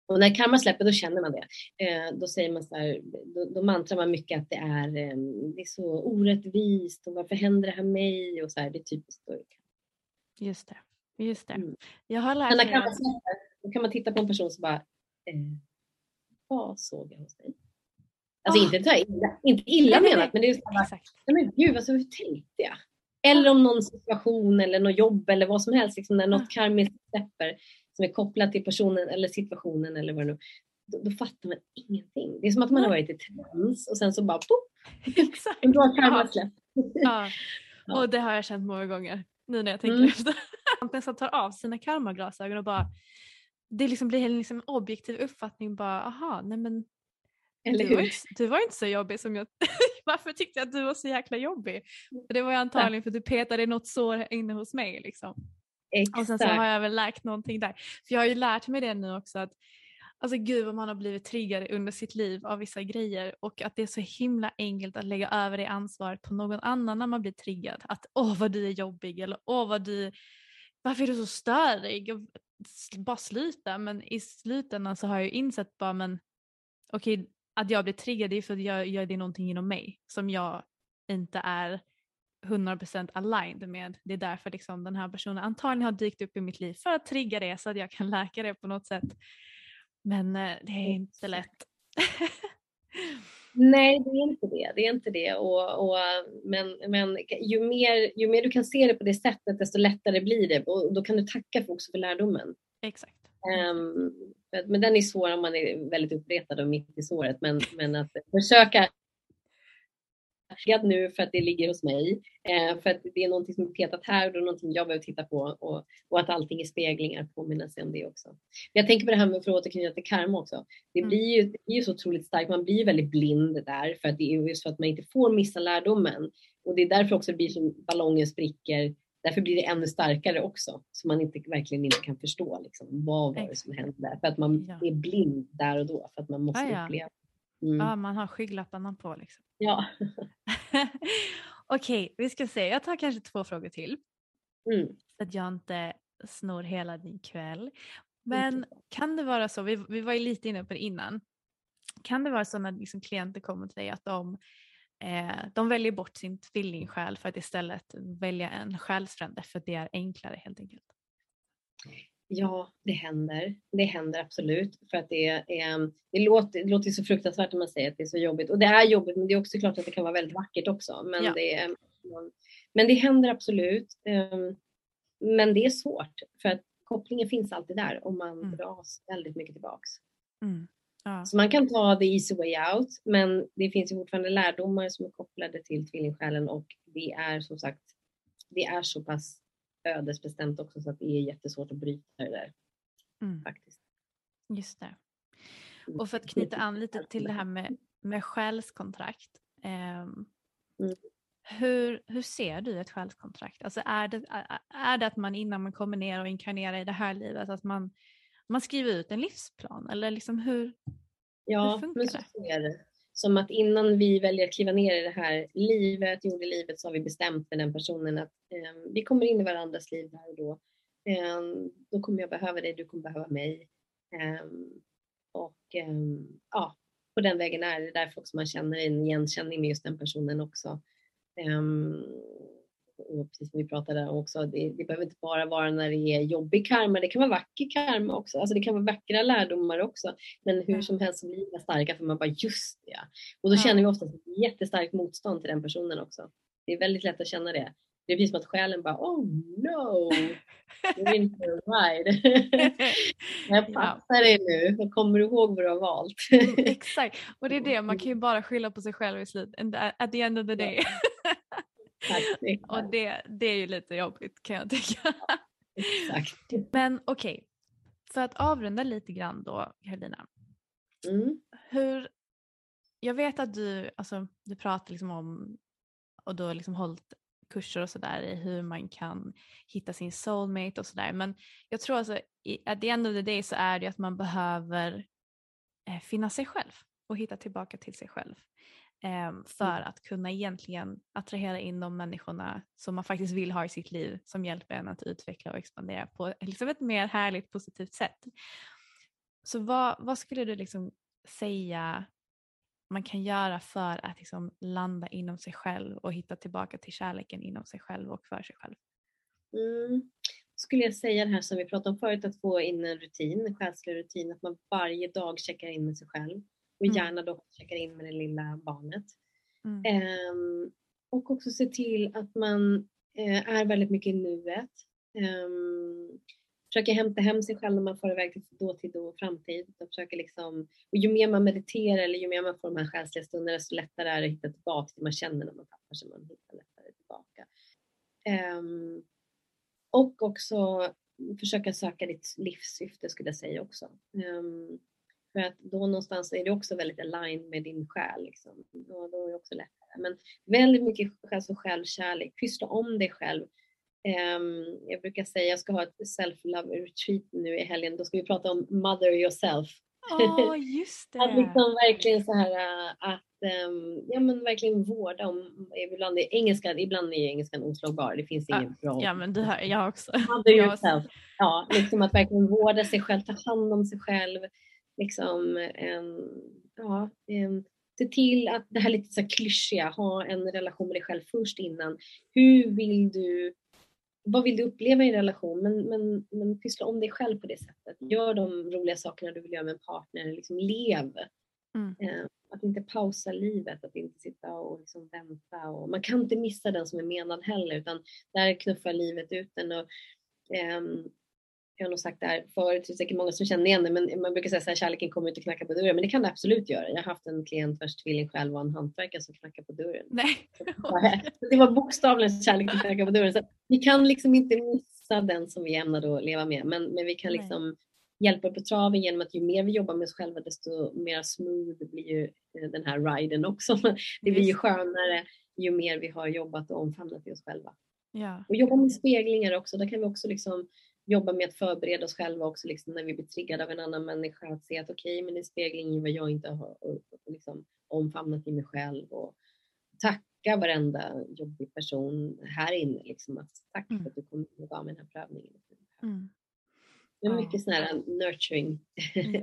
Och när karma släpper, då känner man det. Eh, då säger man så här, då, då mantrar man mycket att det är, eh, det är så orättvist och varför händer det här mig och så här, det är typiskt. Då. Just det. Just det. Mm. Jag har lärt Men när mig karma släpper, då kan man titta på en person som bara, eh, vad såg jag hos dig? Alltså Ah. inte, här illa, inte illa Nej, nej, menat, men det är så här, Exakt. Nej men gud, alltså hur tänkte jag? Eller om någon situation eller något jobb eller vad som helst, liksom när något karmiskt släpper som är kopplat till personen eller situationen eller vad det nu då, då fattar man ingenting. Det är som att man har varit i trans och sen så bara pop, Exakt. då har karma Ja. släppt. Ja. [laughs] Ja. Och det har jag känt många gånger nu när jag tänker Mm. efter. [laughs] Att nästan tar av sina karmaglasögon och bara det liksom blir en liksom objektiv uppfattning bara aha nej men Eller du var, inte, du var inte så jobbig som jag [laughs] Varför tyckte jag att du var så jäkla jobbig? För det var ju antagligen för att du petade något sår inne hos mig liksom. Och sen så Exakt. har jag väl lärt någonting där. För jag har ju lärt mig det nu också att Alltså gud vad man har blivit triggad under sitt liv av vissa grejer och att det är så himla enkelt att lägga över det ansvaret på någon annan när man blir triggad. Att åh vad du är jobbig eller åh vad du, varför är du så störig? Och Bara sluta men i slutändan så har jag ju insett bara men okej att jag blir triggad är för att jag gör det någonting inom mig som jag inte är 100% aligned med. Det är därför liksom den här personen antagligen har dykt upp i mitt liv för att trigga det så att jag kan läka det på något sätt. Men eh, det är inte lätt. [laughs] Nej, det är inte det. Det är inte det. Och, och, men men ju, mer, ju mer du kan se det på det sättet, desto lättare blir det. Och då kan du tacka för också för lärdomen. Exakt. Um, men den är svår om man är väldigt uppretad och mitt i såret. Men, men att försöka nu för att det ligger hos mig. Eh, för att det är någonting som är petat här och det är någonting jag behöver titta på och, och att allting är speglingar påminna sig om det också. Jag tänker på det här med, för att återknyta till karma också. Det mm. blir ju, det blir ju så otroligt starkt, man blir väldigt blind där för att det är just för att man inte får missa lärdomen. Och det är därför också det blir som ballongen spricker Därför blir det ännu starkare också, så man inte, verkligen inte kan förstå liksom, vad var det som hände. För att man ja. är blind där och då, för att man måste ah, ja. uppleva. Mm. Ja, man har skygglapparna på liksom. Ja. [laughs] Okej, vi ska se. Jag tar kanske två frågor till. Mm. Så att jag inte snor hela din kväll. Men mm. kan det vara så, vi, vi var ju lite inne på det innan. Kan det vara så när liksom klienter kommer till dig att de, eh, de väljer bort sin tvillingsjäl för att istället välja en själsfrände för att det är enklare helt enkelt? Ja, det händer. Det händer absolut. För att det, är, det, låter, det låter så fruktansvärt när man säger att det är så jobbigt. Och det är jobbigt, men det är också klart att det kan vara väldigt vackert också. Men, ja. det, men det händer absolut. Ehm, men det är svårt. För att kopplingen finns alltid där om man mm. dras väldigt mycket tillbaks. Mm. Ja. Så man kan ta the easy way out, men det finns ju fortfarande lärdomar som är kopplade till tvillingsjälen och det är som sagt, det är så pass ödesbestämt också så att det är jättesvårt att bryta det där. Mm. Faktiskt. Just det. Mm. Och för att knyta an lite till det här med, med själskontrakt. Eh, mm. hur, hur ser du ett själskontrakt? Alltså är, det, är det att man innan man kommer ner och inkarnerar i det här livet att man, man skriver ut en livsplan eller liksom hur, ja, hur funkar men så det? Är det. Som att innan vi väljer att kliva ner i det här livet, jordelivet, så har vi bestämt med den personen att eh, vi kommer in i varandras liv där och då. Eh, då kommer jag behöva dig, du kommer behöva mig. Eh, och ehm, ja, på den vägen är det därför också man känner en igenkänning med just den personen också. Ehm, och precis som vi pratade om också, det, det, behöver inte bara vara när det är jobbig karma, det kan vara vacker karma också. Alltså det kan vara vackra lärdomar också. Men hur som helst så blir det starka för man bara just det. Och då känner vi ofta ett jättestarkt motstånd till den personen också. Det är väldigt lätt att känna det. Det är precis som att själen bara oh no, [laughs] you're in for a ride. [laughs] Jag passar dig nu, kommer du ihåg vad du har valt? Mm, exakt, och det är det, man [laughs] kan ju bara skylla på sig själv i slutet, at the end of the day. Och det, det är ju lite jobbigt kan jag tycka. Exakt. Men okej, okay. för att avrunda lite grann då Karolina. Mm. Hur, jag vet att du, alltså, du pratar liksom om och du har liksom hållit kurser och sådär i hur man kan hitta sin soulmate och sådär. Men jag tror alltså at the end of the day så är det att man behöver eh, finna sig själv och hitta tillbaka till sig själv. Ehm, för mm. att kunna egentligen attrahera in de människorna som man faktiskt vill ha i sitt liv som hjälper en att utveckla och expandera på liksom ett mer härligt positivt sätt. Så vad, vad skulle du liksom säga man kan göra för att liksom landa inom sig själv och hitta tillbaka till kärleken inom sig själv och för sig själv? Mm. Skulle jag säga det här som vi pratade om förut, att få in en rutin, en själslig rutin, att man varje dag checkar in med sig själv och mm. gärna då checkar in med det lilla barnet. Mm. Um, och också se till att man uh, är väldigt mycket i nuet. Um, försöker hämta hem sig själv när man får iväg till dåtid och framtid. Och försöker liksom, och ju mer man mediterar eller ju mer man får de här själsliga stunderna desto lättare är det att hitta tillbaka till det man känner när man tappar sig. Man hittar lättare tillbaka. Um, och också försöka söka ditt livssyfte skulle jag säga också. Um, för att då någonstans är det också väldigt aligned med din själ. Liksom. Och då är det också lättare. Men väldigt mycket alltså självkärlek. Pyssla om dig själv. Um, jag brukar säga, jag ska ha ett self-love retreat nu i helgen. Då ska vi prata om mother yourself. Oh, [laughs] just det. att liksom verkligen så här äh, att um, ja, men verkligen vårda om, ibland är engelskan, ibland är engelskan oslagbar. Det finns inget ja, bra. Ja, men du hör, jag också. Mother yourself. Ja, liksom att verkligen vårda sig själv, ta hand om sig själv liksom en, ja, en, se till att det här lite så här klyschiga, ha en relation med dig själv först innan. Hur vill du, vad vill du uppleva i en relation? Men, men, men pyssla om dig själv på det sättet. Gör de roliga sakerna du vill göra med en partner, liksom lev. Mm. Eh, att inte pausa livet, att inte sitta och liksom vänta. Och, man kan inte missa den som är menad heller utan där knuffar livet ut den. Och, ehm, jag har nog sagt det här förut, det är säkert många som känner igen det, men man brukar säga att kärleken kommer inte knacka på dörren, men det kan det absolut göra. Jag har haft en klient vars tvilling själv var en hantverkare som knackade på dörren. Nej. [laughs] Det var bokstavligen kärlek som knackade på dörren. Så vi kan liksom inte missa den som vi är ämnade att leva med, men, men vi kan Nej. liksom hjälpa på traven genom att ju mer vi jobbar med oss själva desto mer smooth blir ju eh, den här riden också. [laughs] Det blir ju skönare ju mer vi har jobbat och omfamnat i oss själva. Ja. Och jobba med speglingar också, där kan vi också liksom jobba med att förbereda oss själva också liksom när vi blir triggade av en annan människa att se att okej, men det är spegling i vad jag inte har och, och liksom omfamnat i mig själv och tacka varenda jobbig person här inne liksom att tack Mm. för att du kom och gav mig den här prövningen. Mm. Det är Ja. mycket sån här nurturing.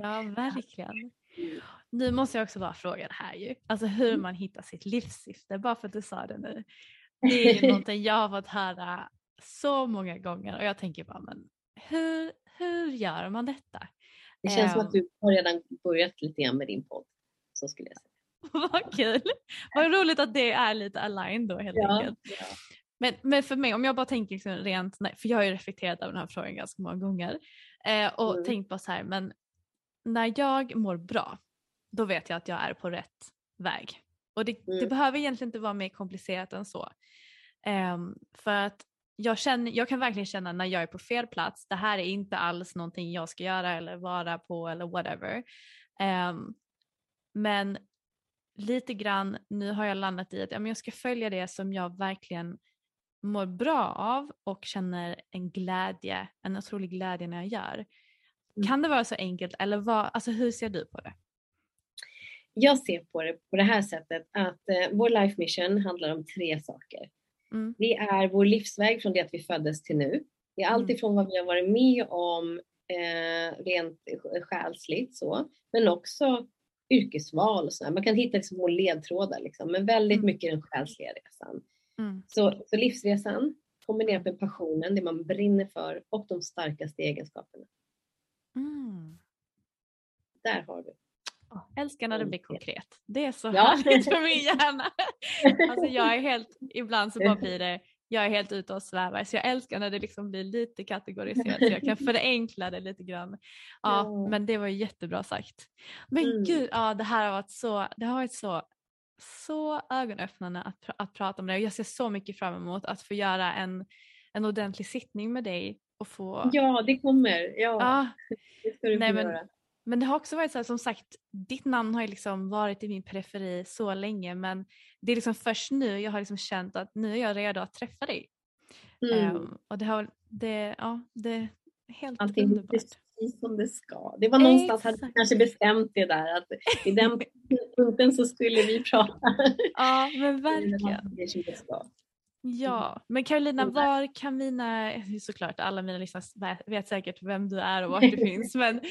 ja, verkligen. [laughs] Nu måste jag också bara fråga det här ju. Alltså hur man hittar sitt livssyfte, bara för att du sa det nu. Det är ju [laughs] någonting jag har fått höra så många gånger och jag tänker bara, men hur, hur gör man detta? Det känns som Ehm. att du har redan börjat lite grann med din podd. Så skulle jag säga. [laughs] Vad kul! Vad roligt att det är lite aligned då helt enkelt. ja. Men, men för mig, om jag bara tänker liksom rent, nej, för jag har ju reflekterat över den här frågan ganska många gånger eh, och Mm. tänkt på så här, men när jag mår bra, då vet jag att jag är på rätt väg. Och det, det Mm. behöver egentligen inte vara mer komplicerat än så. Ehm, för att jag, känner, jag kan verkligen känna när jag är på fel plats, det här är inte alls någonting jag ska göra eller vara på eller whatever. Ehm, men lite grann, nu har jag landat i att ja, men jag ska följa det som jag verkligen mår bra av och känner en glädje, en otrolig glädje när jag gör. Mm. Kan det vara så enkelt eller vad, alltså hur ser du på det? Jag ser på det på det här sättet att eh, vår life mission handlar om tre saker. Mm. Det är vår livsväg från det att vi föddes till nu. Det är allt Mm. ifrån vad vi har varit med om eh, rent själsligt så, men också yrkesval och sådär. Man kan hitta liksom ledtrådar liksom, men väldigt Mm. mycket den själsliga resan. Mm. Så, så livsresan kombinerat med passionen, det man brinner för och de starkaste egenskaperna. Mm. Där har du. Älskar när det blir konkret. Det är så Ja. härligt för min hjärna. [laughs] Alltså jag är helt, ibland så bara blir det, jag är helt ute och svävar så jag älskar när det liksom blir lite kategoriserat så jag kan [laughs] förenkla det lite grann. Ja, men det var jättebra sagt. Men Mm. gud, ja, det här har varit så, det har varit så, så ögonöppnande att, pr- att prata om det och jag ser så mycket fram emot att få göra en, en ordentlig sittning med dig och få Ja, det kommer. Ja, Ja, det ska du nej, få men- göra. Men det har också varit så här, som sagt, ditt namn har ju liksom varit i min periferi så länge men det är liksom först nu jag har liksom känt att nu är jag redo att träffa dig. Mm. Ehm, och det har, det, ja, det är helt Allting underbart. precis som det ska. Det var någonstans hade du Exakt. kanske bestämt det där att i den [laughs] punkten så skulle vi prata. Ja men [laughs] verkligen. Det det ska. Ja, men Carolina Mm. var kan mina, [laughs] såklart alla mina lyssnare vet- säkert vem du är och vart du finns [laughs] men,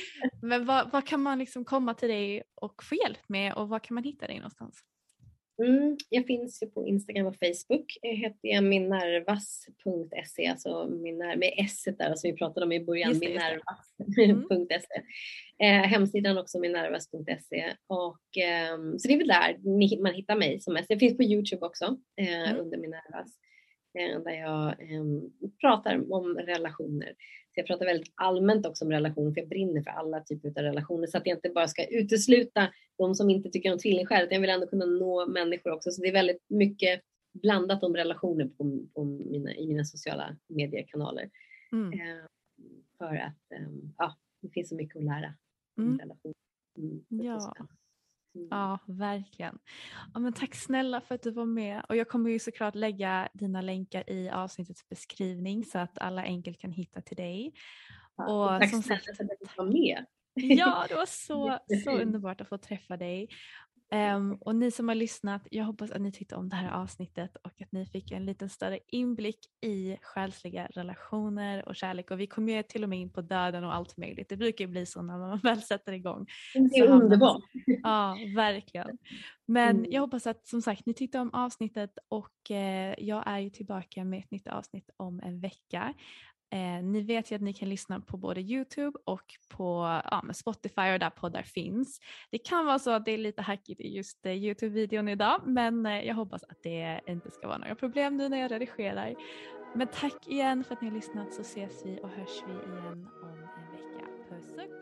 men vad, vad kan man liksom komma till dig och få hjälp med och var kan man hitta dig någonstans? Mm, jag finns ju på Instagram och Facebook. Jag heter jag minnervas.se, alltså minner, med s där som vi pratade om i början, det. minnervas.se. [laughs] Eh, hemsidan också minnervas.se och ehm, så det är väl där man hittar mig som mest. Jag finns på Youtube också eh, Mm. under Minervas eh, där jag ehm, pratar om relationer. Så jag pratar väldigt allmänt också om relationer för jag brinner för alla typer av relationer så att jag inte bara ska utesluta de som inte tycker om tvillingskär utan jag vill ändå kunna nå människor också. Så det är väldigt mycket blandat om relationer på, på mina, i mina sociala mediekanaler. Mm. Eh, för att eh, ja, det finns så mycket att lära om Mm. relationer. Mm, Ja. Mm. Ja, verkligen. Ja, men tack snälla för att du var med. Och jag kommer ju såklart lägga dina länkar i avsnittets beskrivning så att alla enkelt kan hitta till dig. Ja, och tack som snälla sagt- för att fick vara med. Ja, det var så, så underbart att få träffa dig. Um, och ni som har lyssnat, jag hoppas att ni tyckte om det här avsnittet och att ni fick en lite större inblick i själsliga relationer och kärlek. Och vi kommer ju till och med in på döden och allt möjligt. Det brukar ju bli så när man [laughs] väl sätter igång. Det är underbart. [laughs] Ja, verkligen. Men Mm. jag hoppas att som sagt ni tyckte om avsnittet och eh, jag är ju tillbaka med ett nytt avsnitt om en vecka. Eh, ni vet ju att ni kan lyssna på både Youtube och på ja, med Spotify och där poddar finns. Det kan vara så att det är lite hackigt i just eh, Youtube-videon idag men eh, jag hoppas att det inte ska vara några problem nu när jag redigerar. Men tack igen för att ni har lyssnat så ses vi och hörs vi igen om en vecka. Puss och